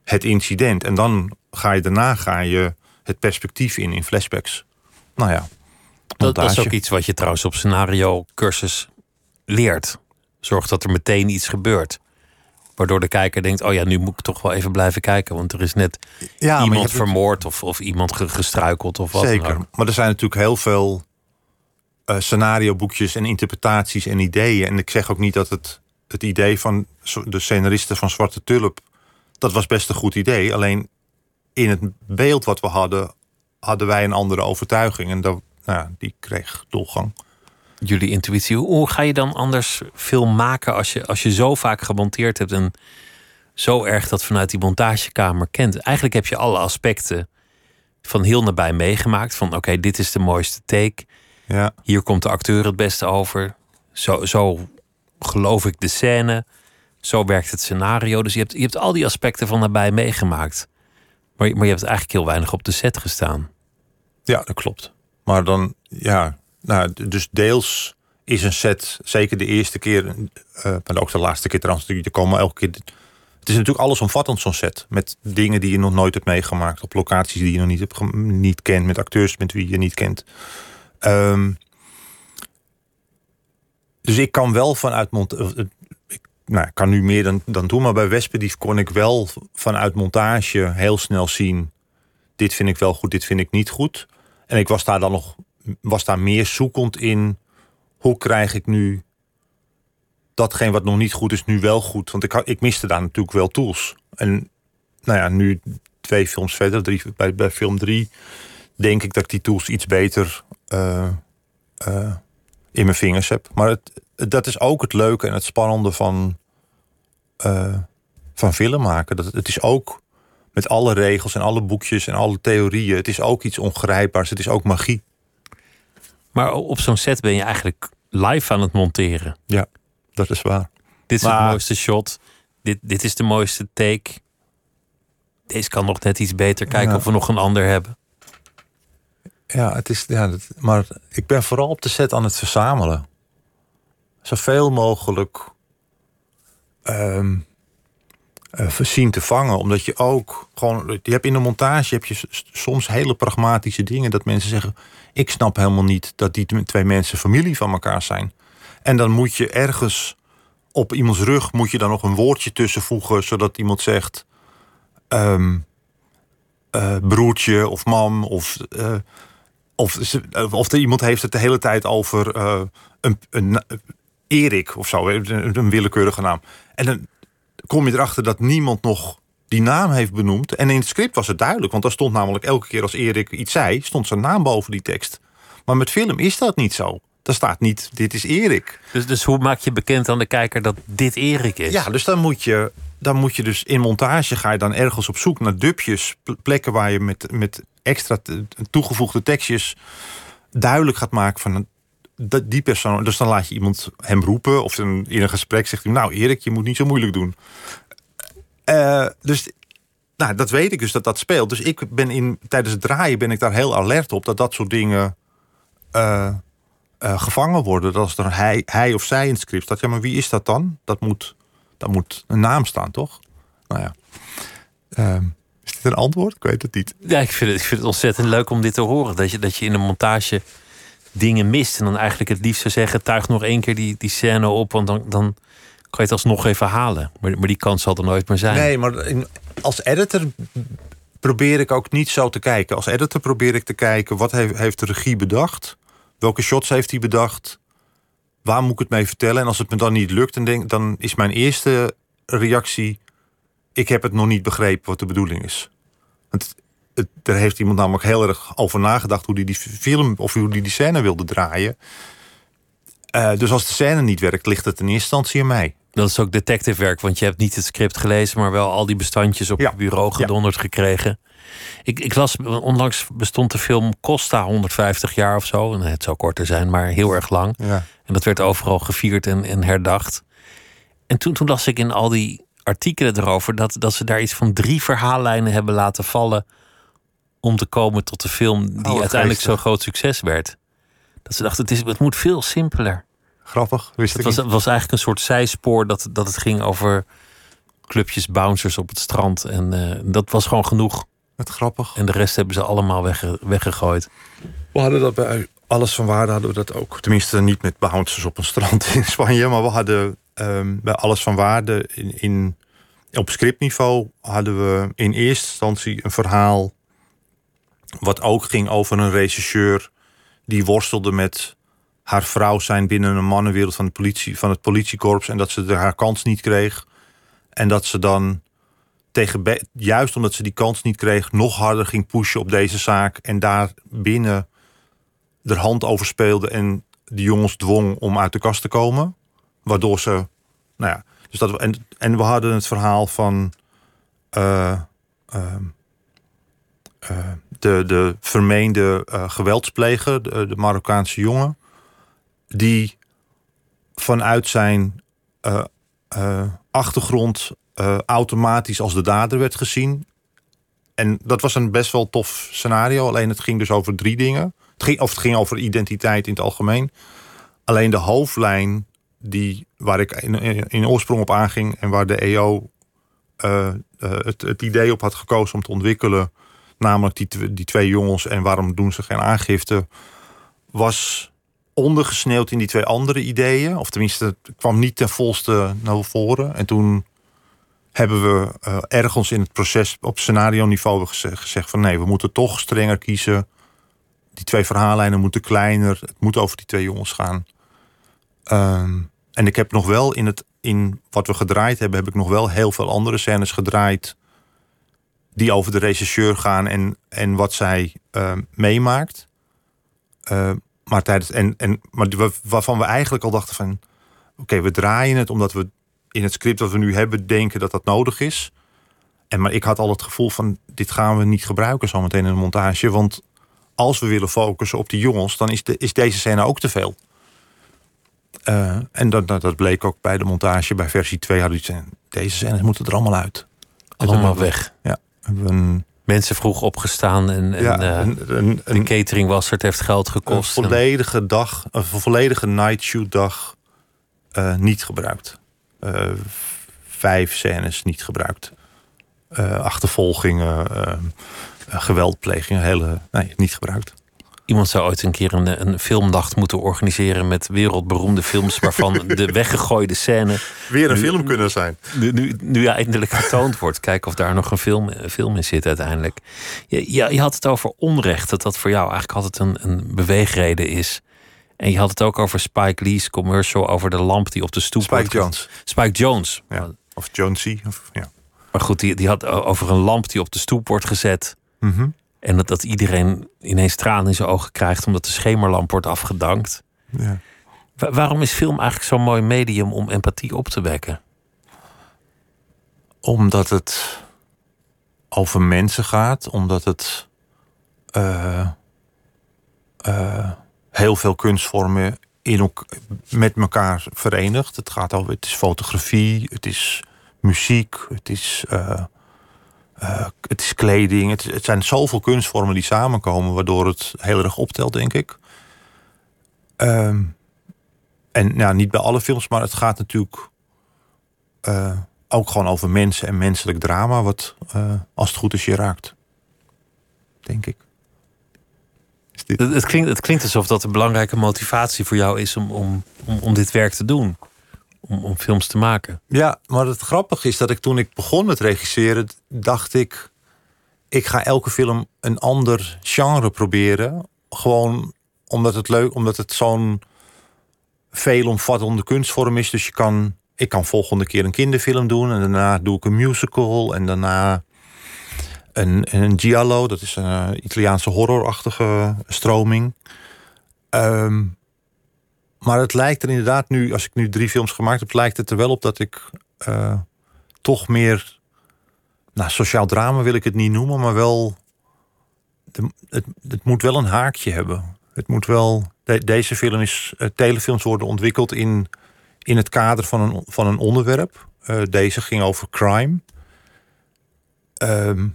het incident. En dan ga je daarna ga je het perspectief in, in flashbacks. Nou ja. Dat, dat, is ook iets wat je trouwens op scenario cursus leert. Zorg dat er meteen iets gebeurt. Waardoor de kijker denkt: oh ja, nu moet ik toch wel even blijven kijken. Want er is net ja, iemand vermoord of, of iemand gestruikeld of wat. Zeker. Maar er zijn natuurlijk heel veel uh, scenario-boekjes en interpretaties en ideeën. En ik zeg ook niet dat het, het idee van de scenaristen van Zwarte Tulp dat was best een goed idee. Alleen in het beeld wat we hadden, hadden wij een andere overtuiging. En dat, nou, die kreeg doorgang. Jullie intuïtie. Hoe ga je dan anders film maken als je, als je zo vaak gemonteerd hebt en zo erg dat vanuit die montagekamer kent? Eigenlijk heb je alle aspecten van heel nabij meegemaakt. Van oké, dit is de mooiste take. Ja. Hier komt de acteur het beste over. Zo, zo geloof ik de scène. Zo werkt het scenario. Dus je hebt, je hebt al die aspecten van nabij meegemaakt. Maar, maar je hebt eigenlijk heel weinig op de set gestaan. Ja, dat klopt. Maar dan, ja, nou, dus deels is een set, zeker de eerste keer, uh, maar ook de laatste keer trouwens, er komen elke keer het is natuurlijk allesomvattend zo'n set. Met dingen die je nog nooit hebt meegemaakt. Op locaties die je nog niet, hebt, niet kent. Met acteurs met wie je niet kent. Ehm, dus ik kan wel vanuit mont eh, eh, nou, kan nu meer dan, dan toen, maar bij Wespedief kon ik wel vanuit montage heel snel zien. Dit vind ik wel goed, dit vind ik niet goed. En ik was daar dan nog was daar meer zoekend in. Hoe krijg ik nu datgene wat nog niet goed is, nu wel goed? Want ik, ik miste daar natuurlijk wel tools. En nou ja, nu twee films verder, drie, bij, bij film drie, denk ik dat ik die tools iets beter eh, eh, in mijn vingers heb. Maar het, dat is ook het leuke en het spannende van, eh, van film maken. Dat, het is ook met alle regels en alle boekjes en alle theorieën. Het is ook iets ongrijpbaars. Het is ook magie. Maar op zo'n set ben je eigenlijk live aan het monteren. Ja, dat is waar. Dit is Maar- het mooiste shot. Dit, dit is de mooiste take. Deze kan nog net iets beter. Kijken Ja. of we nog een ander hebben. Ja, het is, ja maar ik ben vooral op de set aan het verzamelen. Zoveel mogelijk eh, zien te vangen. Omdat je ook gewoon. Je hebt in de montage heb je soms hele pragmatische dingen. Dat mensen zeggen: Ik snap helemaal niet dat die twee mensen familie van elkaar zijn. En dan moet je ergens op iemands rug moet je dan nog een woordje tussen voegen, zodat iemand zegt. ehm, eh, broertje of mam of eh, of, ze- of er iemand heeft het de hele tijd over eh, een, een, Erik of zo, een, een willekeurige naam. En dan kom je erachter dat niemand nog die naam heeft benoemd. En in het script was het duidelijk, want daar stond namelijk elke keer als Erik iets zei, stond zijn naam boven die tekst. Maar met film is dat niet zo. Daar staat niet, dit is Erik. Dus, dus hoe maak je bekend aan de kijker dat dit Erik is? Ja, dus dan moet je, dan moet je dus in montage ga je dan ergens op zoek naar dupjes, pl- plekken waar je met, met extra toegevoegde tekstjes duidelijk gaat maken van dat die persoon. Dus dan laat je iemand hem roepen of in, een gesprek zegt hij, nou Erik, je moet niet zo moeilijk doen. Eh, dus nou, dat weet ik dus dat dat speelt. Dus ik ben in tijdens het draaien ben ik daar heel alert op dat dat soort dingen eh, eh, gevangen worden. Dat als er hij, hij of zij in het script staat, ja, maar wie is dat dan? Dat moet, dat moet een naam staan, toch? Nou ja. Ehm, is dit een antwoord? Ik weet het niet. Ja, ik vind het, ik vind het ontzettend leuk om dit te horen. Dat je, dat je in de montage dingen mist. En dan eigenlijk het liefst zou zeggen: tuig nog één keer die, die scène op. Want dan, dan kan je het alsnog even halen. Maar, maar die kans zal er nooit meer zijn. Nee, maar in- als editor probeer ik ook niet zo te kijken. Als editor probeer ik te kijken wat heeft, heeft de regie bedacht? Welke shots heeft hij bedacht? Waar moet ik het mee vertellen? En als het me dan niet lukt, dan, denk, dan is mijn eerste reactie: ik heb het nog niet begrepen wat de bedoeling is. Want het, er heeft iemand namelijk heel erg over nagedacht hoe hij die film of hoe hij die scène wilde draaien. Eh, dus als de scène niet werkt, ligt het in eerste instantie aan mij. Dat is ook detective werk, want je hebt niet het script gelezen, maar wel al die bestandjes op Ja. je bureau Ja. gedonderd gekregen. Ik, ik las, onlangs bestond de film Costa 150 jaar of zo. En het zou korter zijn, maar heel erg lang. Ja. En dat werd overal gevierd en, en herdacht. En toen, toen las ik in al die artikelen erover dat, dat ze daar iets van drie verhaallijnen hebben laten vallen. om te komen tot de film die Oh, uiteindelijk geestig. zo groot succes werd. Dat ze dachten, het, is, het moet veel simpeler. Grappig, wist Het ik was, niet. het was eigenlijk een soort zijspoor dat, dat het ging over clubjes bouncers op het strand. En eh, dat was gewoon genoeg. Wat grappig. En de rest hebben ze allemaal wegge- weggegooid. We hadden dat bij Alles van Waarde hadden we dat ook. Tenminste, niet met bouncers op een strand in Spanje. Maar we hadden ehm, bij Alles van Waarde in, in, op scriptniveau... hadden we in eerste instantie een verhaal... wat ook ging over een rechercheur... die worstelde met haar vrouw zijn binnen een mannenwereld van, de politie, van het politiekorps... en dat ze haar kans niet kreeg. En dat ze dan tegen juist omdat ze die kans niet kreeg, nog harder ging pushen op deze zaak. En daar binnen de hand over speelde en de jongens dwong om uit de kast te komen. Waardoor ze. Nou ja, dus dat, en, en we hadden het verhaal van. eh, ehm, eh, de, de vermeende eh, geweldspleger, de, de Marokkaanse jongen. Die vanuit zijn eh, eh, achtergrond eh, automatisch als de dader werd gezien. En dat was een best wel tof scenario. Alleen het ging dus over drie dingen. Het ging, of het ging over identiteit in het algemeen. Alleen de hoofdlijn die, waar ik in, oorsprong op aanging... en waar de EO eh, eh, het, het idee op had gekozen om te ontwikkelen, namelijk die, die twee jongens en waarom doen ze geen aangifte, was ondergesneeuwd in die twee andere ideeën. Of tenminste, het kwam niet ten volste naar voren. En toen hebben we eh, ergens in het proces op scenario niveau gezegd, gezegd van nee, we moeten toch strenger kiezen. Die twee verhaallijnen moeten kleiner. Het moet over die twee jongens gaan. Ehm, en ik heb nog wel in, het, in wat we gedraaid hebben, heb ik nog wel heel veel andere scènes gedraaid. Die over de regisseur gaan en, en wat zij ehm, meemaakt. Ehm, maar tijdens, en, en, maar waarvan we eigenlijk al dachten van... Oké, we draaien het omdat we in het script dat we nu hebben denken dat dat nodig is. En maar ik had al het gevoel van dit gaan we niet gebruiken zometeen in de montage. Want als we willen focussen op die jongens, dan is, de, is deze scène ook te veel. Eh, en dat, dat, bleek ook bij de montage. Bij versie 2 hadden van, deze scènes moeten er allemaal uit. Allemaal we- weg. Ja, een, Mensen vroeg opgestaan en, en ja, eh, een, een, de een, cateringwasser, het heeft geld een gekost. En- volledige dag, een volledige night shoot dag eh, niet gebruikt. Vijf scènes niet gebruikt. Achtervolgingen, geweldplegingen, hele, nee, niet gebruikt. Iemand zou ooit een keer een, een filmnacht moeten organiseren met wereldberoemde films waarvan de weggegooide scène Weer een Nu- film kunnen zijn. nu, nu, nu eindelijk getoond wordt. Kijken of daar nog een film, een film in zit uiteindelijk. Je, je, je had het over onrecht, dat dat voor jou eigenlijk altijd een, een beweegreden is. En je had het ook over Spike Lee's commercial over de lamp die op de stoep Spike Jones. Spike Jones. Ja. Of Jonesy. Of, ja. Maar goed, die, die had over een lamp die op de stoep wordt gezet. Mhm. En dat, dat iedereen ineens tranen in zijn ogen krijgt omdat de schemerlamp wordt afgedankt. ja. Wa- waarom is film eigenlijk zo'n mooi medium om empathie op te wekken? Omdat het over mensen gaat. Omdat het eh, eh, heel veel kunstvormen in met elkaar verenigt. Het gaat over, het is fotografie, het is muziek, het is, eh, eh, het is kleding. Het, het zijn zoveel kunstvormen die samenkomen, waardoor het heel erg optelt, denk ik. Ehm, en nou, niet bij alle films, maar het gaat natuurlijk eh, ook gewoon over mensen en menselijk drama, wat eh, als het goed is je raakt. Denk ik. Is dit... Het, het, klinkt, het klinkt alsof dat een belangrijke motivatie voor jou is om, om, om, om dit werk te doen. Om, films te maken. Ja, maar het grappige is dat ik toen ik begon met regisseren, dacht ik, ik ga elke film een ander genre proberen. Gewoon omdat het leuk, omdat het zo'n veelomvattende kunstvorm is. Dus je kan, ik kan volgende keer een kinderfilm doen en daarna doe ik een musical en daarna een, een giallo. Dat is een eh, Italiaanse horrorachtige stroming. Ehm, maar het lijkt er inderdaad nu, als ik nu drie films gemaakt heb, lijkt het er wel op dat ik eh, toch meer. Nou, sociaal drama wil ik het niet noemen, maar wel. het, het moet wel een haakje hebben. Het moet wel. de- deze film is. eh, telefilms worden ontwikkeld in, in het kader van een, van een onderwerp. Eh, deze ging over crime. Ehm,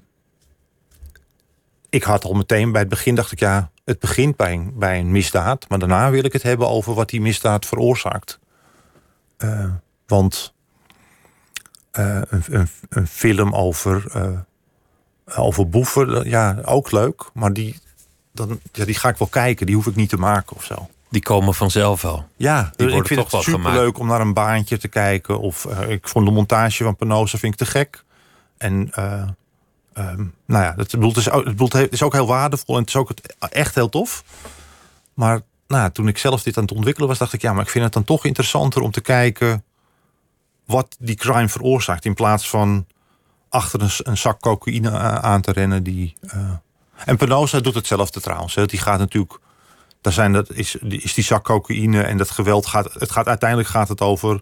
ik had al meteen bij het begin dacht ik ja, het begint bij een, bij een misdaad, maar daarna wil ik het hebben over wat die misdaad veroorzaakt. Eh, want eh, een, een, een film over, eh, over boeven, ja, ook leuk, maar die, dan, ja, die ga ik wel kijken, die hoef ik niet te maken of zo. Die komen vanzelf wel. Ja, Die ik worden vind toch het wel superleuk om naar een baantje te kijken. Of ik vond de montage van Penosa vind ik te gek. En eh, ehm, nou ja, het, het, is, ook- het, is ook heel waardevol en het is ook echt heel tof. Maar nou, toen ik zelf dit aan het ontwikkelen was, dacht ik, ja, maar ik vind het dan toch interessanter om te kijken wat die crime veroorzaakt. In plaats van achter een, een zak cocaïne a- aan te rennen. Die, eh, En Penosa doet hetzelfde trouwens. Die gaat natuurlijk daar zijn dat, is, is die zak cocaïne en dat geweld gaat. Het gaat uiteindelijk gaat het over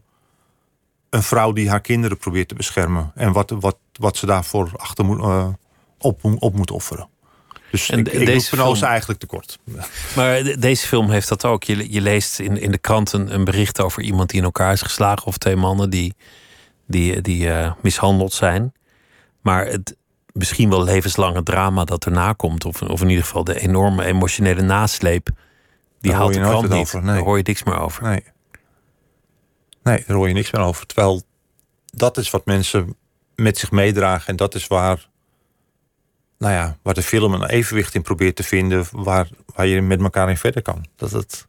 een vrouw die haar kinderen probeert te beschermen. En wat, wat, wat ze daarvoor achter moet, eh, op, op moet offeren. Dus En ik, ik deze film- eigenlijk tekort. Maar de- deze film heeft dat ook. Je, je leest in, in de krant een, een bericht over iemand die in elkaar is geslagen. Of twee mannen die, die, die eh, mishandeld zijn. Maar het misschien wel levenslange drama dat erna komt. Of, of in ieder geval de enorme emotionele nasleep. Die Daar haalt de krant niet. over, nee. Daar hoor je niks meer over. Nee. Nee, daar hoor je niks meer over. Terwijl dat is wat mensen met zich meedragen. En dat is waar, nou ja, waar de film een evenwicht in probeert te vinden. Waar, waar je met elkaar in verder kan. Dat het,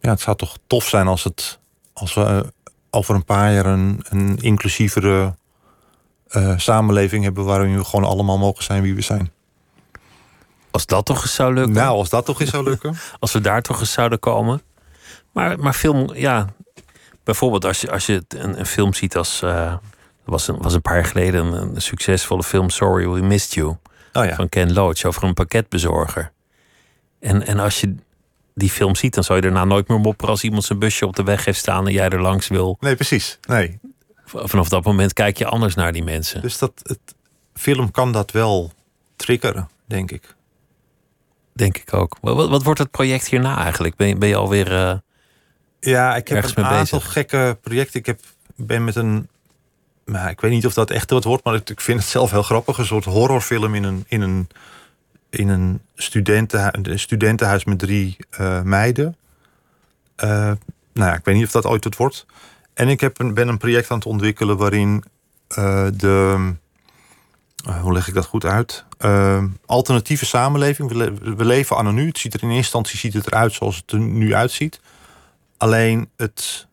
ja, het zou toch tof zijn als, het, als we over een paar jaar een, een inclusievere uh, samenleving hebben. waarin we gewoon allemaal mogen zijn wie we zijn. Als dat toch eens zou lukken. Nou, als dat toch eens zou lukken. als we daar toch eens zouden komen. Maar, maar film, ja. Bijvoorbeeld als je, als je een, een film ziet als. Uh, was een, was een paar jaar geleden een, een, succesvolle film Sorry We Missed You. Oh ja. Van Ken Loach over een pakketbezorger. En, en als je die film ziet, dan zou je daarna nooit meer mopperen als iemand zijn busje op de weg heeft staan en jij er langs wil. Nee, precies. Nee. Vanaf dat moment kijk je anders naar die mensen. Dus dat het film kan dat wel triggeren, denk ik. Denk ik ook. Wat, wat wordt het project hierna eigenlijk? Ben je, ben je alweer. Uh, ja, ik heb een aantal gekke projecten. Ik heb, ben met een. Nou, ik weet niet of dat echt wat wordt, maar ik vind het zelf heel grappig. Een soort horrorfilm in een, in een, in een, studentenhuis, een studentenhuis met drie uh, meiden. Uh, nou ja, ik weet niet of dat ooit het wordt. En ik heb een, ben een project aan het ontwikkelen waarin de uh, hoe leg ik dat goed uit? Alternatieve samenleving. We, we, leven anno nu. Het ziet er in eerste instantie ziet het eruit zoals het er nu uitziet. Alleen het.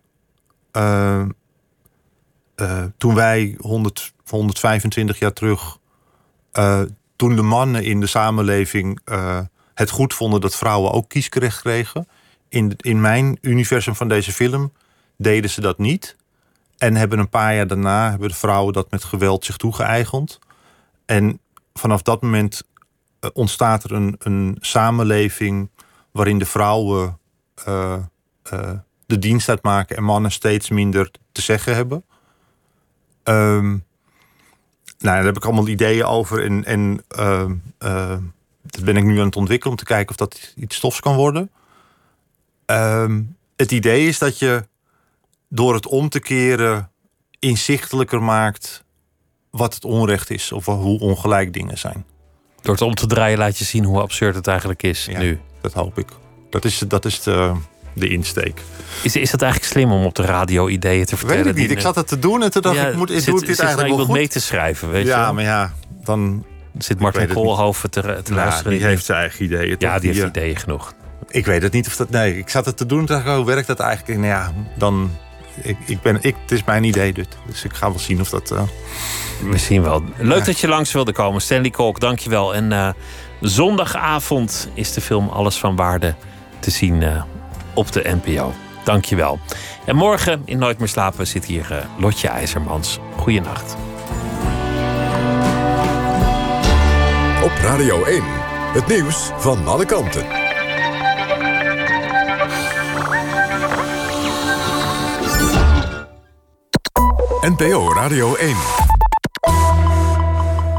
Uh, toen wij 100, 125 jaar terug. toen de mannen in de samenleving het goed vonden dat vrouwen ook kiesrecht kregen. In, in mijn universum van deze film deden ze dat niet. En hebben een paar jaar daarna hebben de vrouwen dat met geweld zich toegeëigend. En vanaf dat moment eh, ontstaat er een, een samenleving waarin de vrouwen de dienst uitmaken en mannen steeds minder te zeggen hebben. Um, nou, daar heb ik allemaal ideeën over en, en uh, dat ben ik nu aan het ontwikkelen om te kijken of dat iets stofs kan worden. Um, het idee is dat je door het om te keren inzichtelijker maakt wat het onrecht is of hoe ongelijk dingen zijn. Door het om te draaien laat je zien hoe absurd het eigenlijk is ja, nu. Dat hoop ik. Dat is, dat is de, de insteek. Is, is het eigenlijk slim om op de radio ideeën te vertellen? Weet ik niet. Ik zat het te doen en toen dacht ik, moet, ik doe dit eigenlijk wel goed. mee te schrijven, weet ja, je Ja, maar ja, dan... Zit Martin Koolhoven te, te nou, luisteren? Die heeft zijn eigen ideeën. Ja, die heeft ideeën genoeg. Ik weet het niet of dat... Nee, ik zat het te doen en dacht ik, hoe werkt dat eigenlijk? Nou ja, dan ik, ik ben, ik, het is mijn idee, dus, dus ik ga wel zien of dat. Uh... We zien wel. Leuk dat je langs wilde komen. Stanley Kolk, dankjewel. En uh, zondagavond is de film Alles van Waarde te zien uh, op de NPO. Dankjewel. En morgen in Nooit meer slapen zit hier Lotje IJzermans. Goeienacht. Op Radio 1, het nieuws van alle kanten. NPO Radio 1.